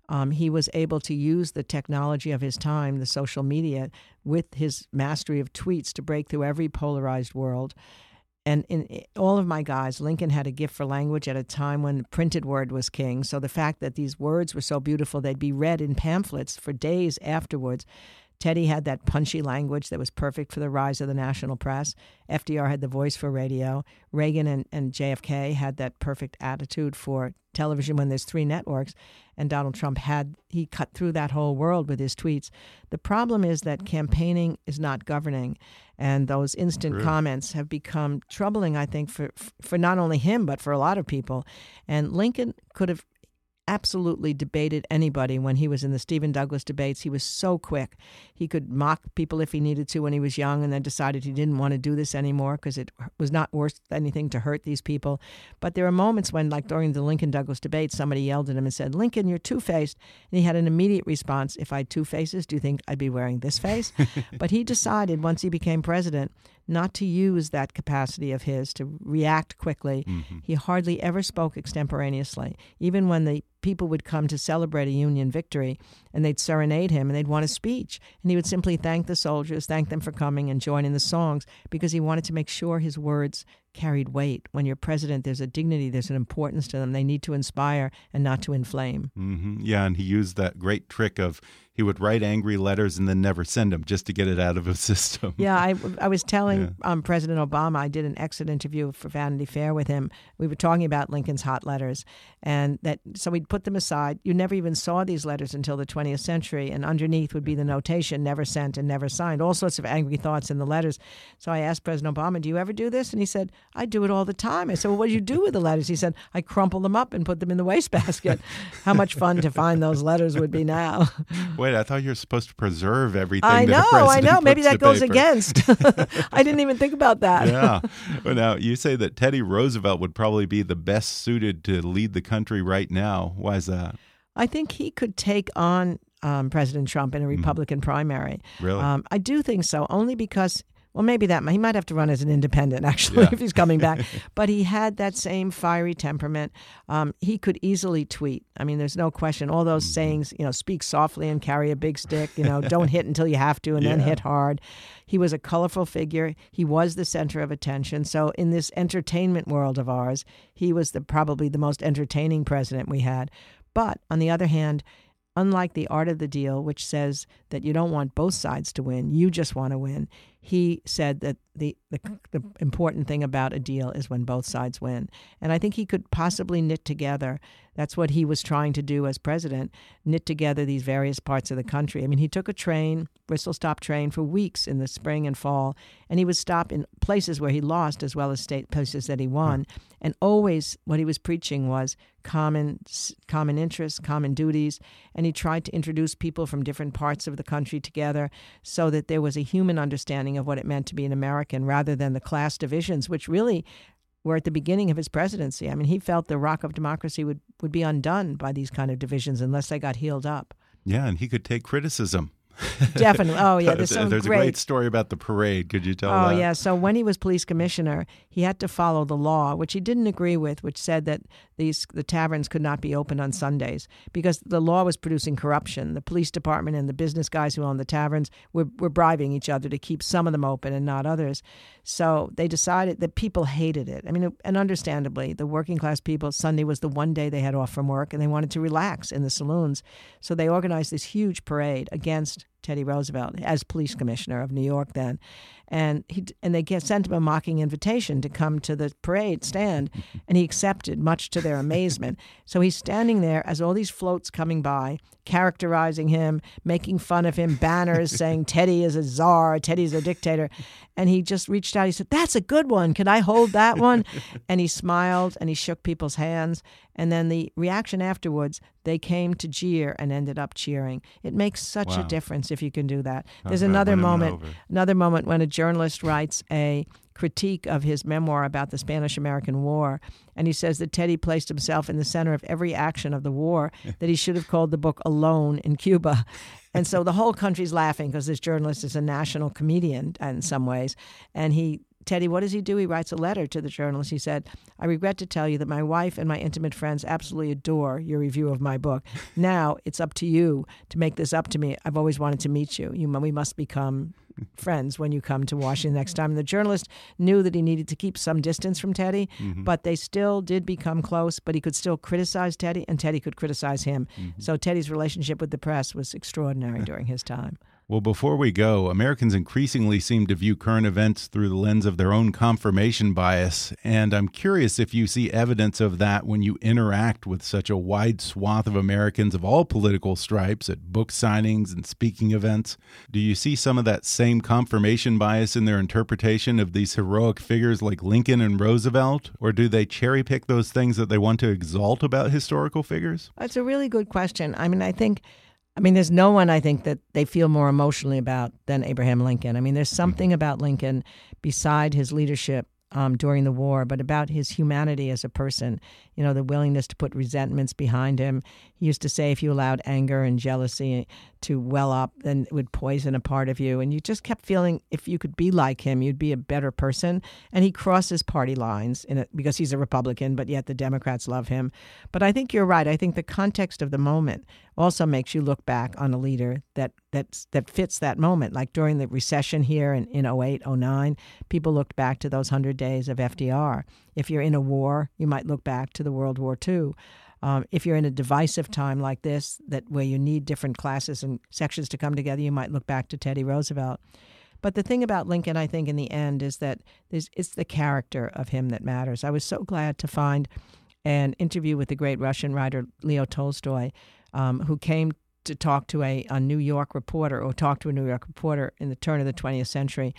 Speaker 4: Um, he was able to use the technology of his time, the social media, with his mastery of tweets to break through every polarized world. And in all of my guys, Lincoln had a gift for language at a time when the printed word was king. So the fact that these words were so beautiful, they'd be read in pamphlets for days afterwards. Teddy had that punchy language that was perfect for the rise of the national press. FDR had the voice for radio. Reagan and, and JFK had that perfect attitude for television when there's three networks. And Donald Trump had, he cut through that whole world with his tweets. The problem is that campaigning is not governing. And those instant
Speaker 3: True.
Speaker 4: comments have become troubling, I think, for, for not only him, but for a lot of people. And Lincoln could have absolutely debated anybody when he was in the Stephen Douglas debates. He was so quick. He could mock people if he needed to when he was young and then decided he didn't want to do this anymore because it was not worth anything to hurt these people. But there are moments when, like during the Lincoln Douglas debate, somebody yelled at him and said, Lincoln, you're two faced. And he had an immediate response If I had two faces, do you think I'd be wearing this face? [LAUGHS] but he decided once he became president not to use that capacity of his to react quickly. Mm-hmm. He hardly ever spoke extemporaneously. Even when the people would come to celebrate a Union victory and they'd serenade him and they'd want a speech. And he would simply thank the soldiers, thank them for coming and join in the songs because he wanted to make sure his words carried weight. When you're president, there's a dignity, there's an importance to them. They need to inspire and not to inflame.
Speaker 3: hmm Yeah, and he used that great trick of he would write angry letters and then never send them just to get it out of his [LAUGHS] system.
Speaker 4: Yeah, I, I was telling um, President Obama, I did an exit interview for Vanity Fair with him. We were talking about Lincoln's hot letters, and that so we'd put them aside. You never even saw these letters until the 20th century, and underneath would be the notation never sent and never signed, all sorts of angry thoughts in the letters. So I asked President Obama, Do you ever do this? And he said, I do it all the time. I said, Well, what do you do with the letters? He said, I crumple them up and put them in the wastebasket. [LAUGHS] How much fun to find those letters would be now. [LAUGHS]
Speaker 3: Wait, I thought you were supposed to preserve everything.
Speaker 4: I know, I know. Maybe that goes
Speaker 3: paper.
Speaker 4: against. [LAUGHS] I didn't even think about that.
Speaker 3: yeah. Well, now you say that Teddy Roosevelt would probably be the best suited to lead the country right now. Why is that?
Speaker 4: I think he could take on um, President Trump in a Republican primary.
Speaker 3: Mm-hmm. Really?
Speaker 4: Um, I do think so, only because Well, maybe that he might have to run as an independent [LAUGHS] actually
Speaker 3: Yeah.
Speaker 4: if he's coming back. [LAUGHS] but he had that same fiery temperament. Um, he could easily tweet. I mean, there's no question. All those
Speaker 3: Mm-hmm.
Speaker 4: sayings, you know, speak softly and carry a big stick. You know, [LAUGHS] don't hit until you have to, and then hit hard. He was a colorful figure. He was the center of attention. So in this entertainment world of ours, he was the probably the most entertaining president we had. But on the other hand, unlike the art of the deal, which says that you don't want both sides to win, you just want to win, he said that the, the, the important thing about a deal is when both sides win. And I think he could possibly knit together, that's what he was trying to do as president, knit together these various parts of the country. I mean, he took a train, whistle stop train, for weeks in the spring and fall, and he would stop in places where he lost as well as state places that he won. And always what he was preaching was common common interests, common duties, and he tried to introduce people from different parts of the country together so that there was a human understanding of what it meant to be an American rather than the class divisions which really were at the beginning of his presidency. I mean, he felt the rock of democracy would, would be undone by these kind of divisions unless they got healed up.
Speaker 3: Yeah, and he could take criticism. [LAUGHS]
Speaker 4: Definitely. Oh, yeah. There's
Speaker 3: There's
Speaker 4: great,
Speaker 3: a great story about the parade. Could you tell
Speaker 4: Oh
Speaker 3: that?
Speaker 4: yeah. So when he was police commissioner, he had to follow the law, which he didn't agree with, which said that these the taverns could not be open on Sundays because the law was producing corruption. The police department and the business guys who owned the taverns were, were bribing each other to keep some of them open and not others. So they decided that people hated it. I mean, and understandably, the working class people, Sunday was the one day they had off from work and they wanted to relax in the saloons. So they organized this huge parade against Teddy Roosevelt as police commissioner of New York then, and he and they get, sent him a mocking invitation to come to the parade stand, and he accepted, much to their amazement. So he's standing there as all these floats coming by, characterizing him, making fun of him, banners [LAUGHS] saying Teddy is a czar, Teddy's a dictator, and he just reached out. He said, "That's a good one. Can I hold that one?" and he smiled and he shook people's hands. And then the reaction afterwards, they came to jeer and ended up cheering. It makes such a difference if you can do that. There's
Speaker 3: that
Speaker 4: another moment, another moment when a journalist writes a critique of his memoir about the Spanish American War. And he says that Teddy placed himself in the center of every action of the war, [LAUGHS] that he should have called the book Alone in Cuba. And so the whole country's laughing because this journalist is a national comedian in some ways. And he Teddy, what does he do? He writes a letter to the journalist. He said, I regret to tell you that my wife and my intimate friends absolutely adore your review of my book. Now it's up to you to make this up to me. I've always wanted to meet you. you we must become friends when you come to Washington next time. And the journalist knew that he needed to keep some distance from Teddy, mm-hmm. but they still did become close, but he could still criticize Teddy, and Teddy could criticize him. Mm-hmm. So Teddy's relationship with the press was extraordinary during his time.
Speaker 3: Well, before we go, Americans increasingly seem to view current events through the lens of their own confirmation bias. And I'm curious if you see evidence of that when you interact with such a wide swath of Americans of all political stripes at book signings and speaking events. Do you see some of that same confirmation bias in their interpretation of these heroic figures like Lincoln and Roosevelt? Or do they cherry pick those things that they want to exalt about historical figures?
Speaker 4: That's a really good question. I mean, I think, I mean, there's no one I think that they feel more emotionally about than Abraham Lincoln. I mean, there's something about Lincoln beside his leadership um, during the war, but about his humanity as a person. You know, the willingness to put resentments behind him. He used to say, if you allowed anger and jealousy to well up, then it would poison a part of you. And you just kept feeling if you could be like him, you'd be a better person. And he crosses party lines in it because he's a Republican, but yet the Democrats love him. But I think you're right. I think the context of the moment also makes you look back on a leader that that's, that fits that moment. Like during the recession here in, in 08, 09, people looked back to those 100 days of FDR. If you're in a war, you might look back to the World War II. Um, if you're in a divisive time like this, that where you need different classes and sections to come together, you might look back to Teddy Roosevelt. But the thing about Lincoln, I think, in the end, is that it's the character of him that matters. I was so glad to find an interview with the great Russian writer Leo Tolstoy, um, who came to talk to a, a New York reporter, or talk to a New York reporter in the turn of the 20th century.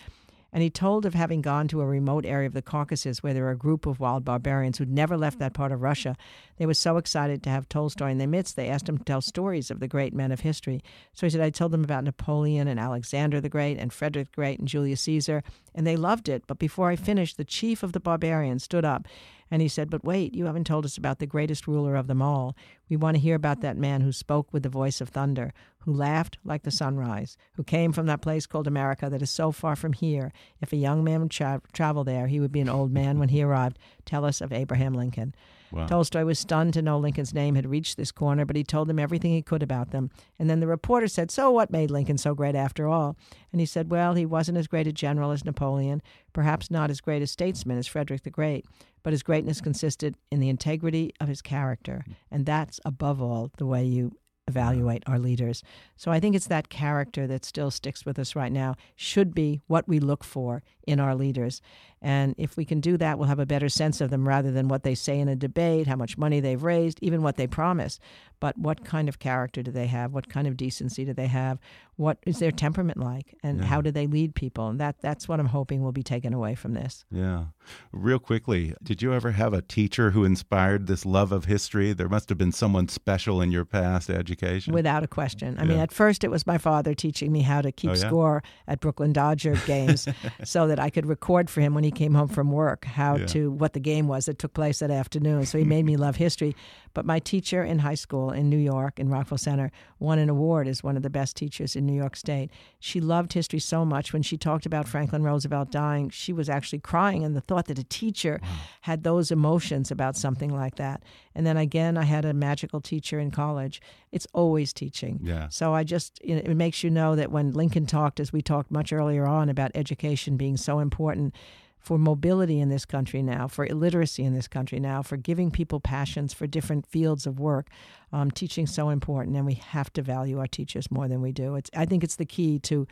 Speaker 4: And he told of having gone to a remote area of the Caucasus where there were a group of wild barbarians who'd never left that part of Russia. They were so excited to have Tolstoy in their midst, they asked him to tell stories of the great men of history. So he said, I told them about Napoleon and Alexander the Great and Frederick the Great and Julius Caesar, and they loved it. But before I finished, the chief of the barbarians stood up and he said, But wait, you haven't told us about the greatest ruler of them all. We want to hear about that man who spoke with the voice of thunder, who laughed like the sunrise, who came from that place called America that is so far from here. If a young man would tra- travel there, he would be an old man when he arrived. Tell us of Abraham Lincoln.
Speaker 3: Wow.
Speaker 4: Tolstoy was stunned to know Lincoln's name had reached this corner, but he told them everything he could about them. And then the reporter said, So what made Lincoln so great after all? And he said, Well, he wasn't as great a general as Napoleon, perhaps not as great a statesman as Frederick the Great, but his greatness consisted in the integrity of his character. And that's, above all, the way you evaluate our leaders. So I think it's that character that still sticks with us right now, should be what we look for in our leaders. And if we can do that, we'll have a better sense of them rather than what they say in a debate, how much money they've raised, even what they promise. But what kind of character do they have? What kind of decency do they have? What is their temperament like? And
Speaker 3: Yeah.
Speaker 4: how do they lead people? And that, that's what I'm hoping will be taken away from this.
Speaker 3: Yeah. Real quickly, did you ever have a teacher who inspired this love of history? There must have been someone special in your past education.
Speaker 4: Without a question. I mean, at first it was my father teaching me how to keep
Speaker 3: Oh, yeah?
Speaker 4: score at Brooklyn Dodger [LAUGHS] games so that I could record for him when he came home from work how
Speaker 3: Yeah.
Speaker 4: to what the game was that took place that afternoon. So he made me love history. But my teacher in high school in New York, in Rockville Center, won an award as one of the best teachers in New York State. She loved history so much. When she talked about Franklin Roosevelt dying, she was actually crying. in the thought that a teacher had those emotions about something like that. And then again, I had a magical teacher in college. It's always teaching.
Speaker 3: Yeah.
Speaker 4: So I just, it makes you know that when Lincoln talked, as we talked much earlier on about education being so important for mobility in this country now, for illiteracy in this country now, for giving people passions for different fields of work, um, teaching so important, and we have to value our teachers more than we do. It's, I think it's the key to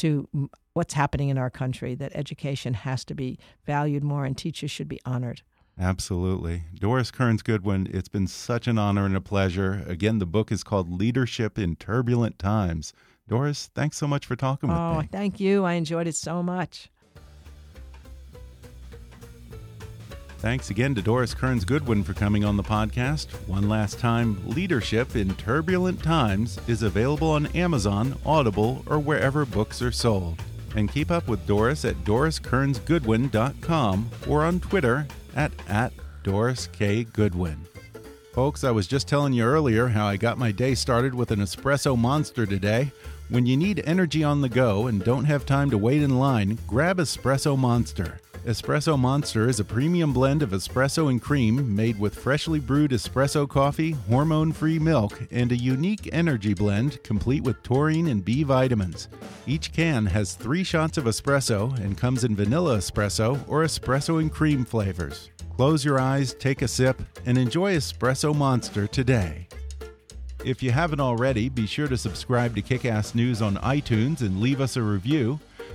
Speaker 4: to what's happening in our country that education has to be valued more and teachers should be honored.
Speaker 3: Absolutely. Doris Kearns Goodwin, it's been such an honor and a pleasure. Again, the book is called Leadership in Turbulent Times. Doris, thanks so much for talking with
Speaker 4: oh,
Speaker 3: me.
Speaker 4: Oh, thank you. I enjoyed it so much.
Speaker 3: Thanks again to Doris Kearns Goodwin for coming on the podcast. One last time, Leadership in Turbulent Times is available on Amazon, Audible, or wherever books are sold. And keep up with Doris at doriskearnsgoodwin.com or on Twitter at, at Doris K. Goodwin. Folks, I was just telling you earlier how I got my day started with an espresso monster today. When you need energy on the go and don't have time to wait in line, grab Espresso Monster. Espresso Monster is a premium blend of espresso and cream made with freshly brewed espresso coffee, hormone free milk, and a unique energy blend complete with taurine and B vitamins. Each can has three shots of espresso and comes in vanilla espresso or espresso and cream flavors. Close your eyes, take a sip, and enjoy Espresso Monster today. If you haven't already, be sure to subscribe to Kickass News on iTunes and leave us a review.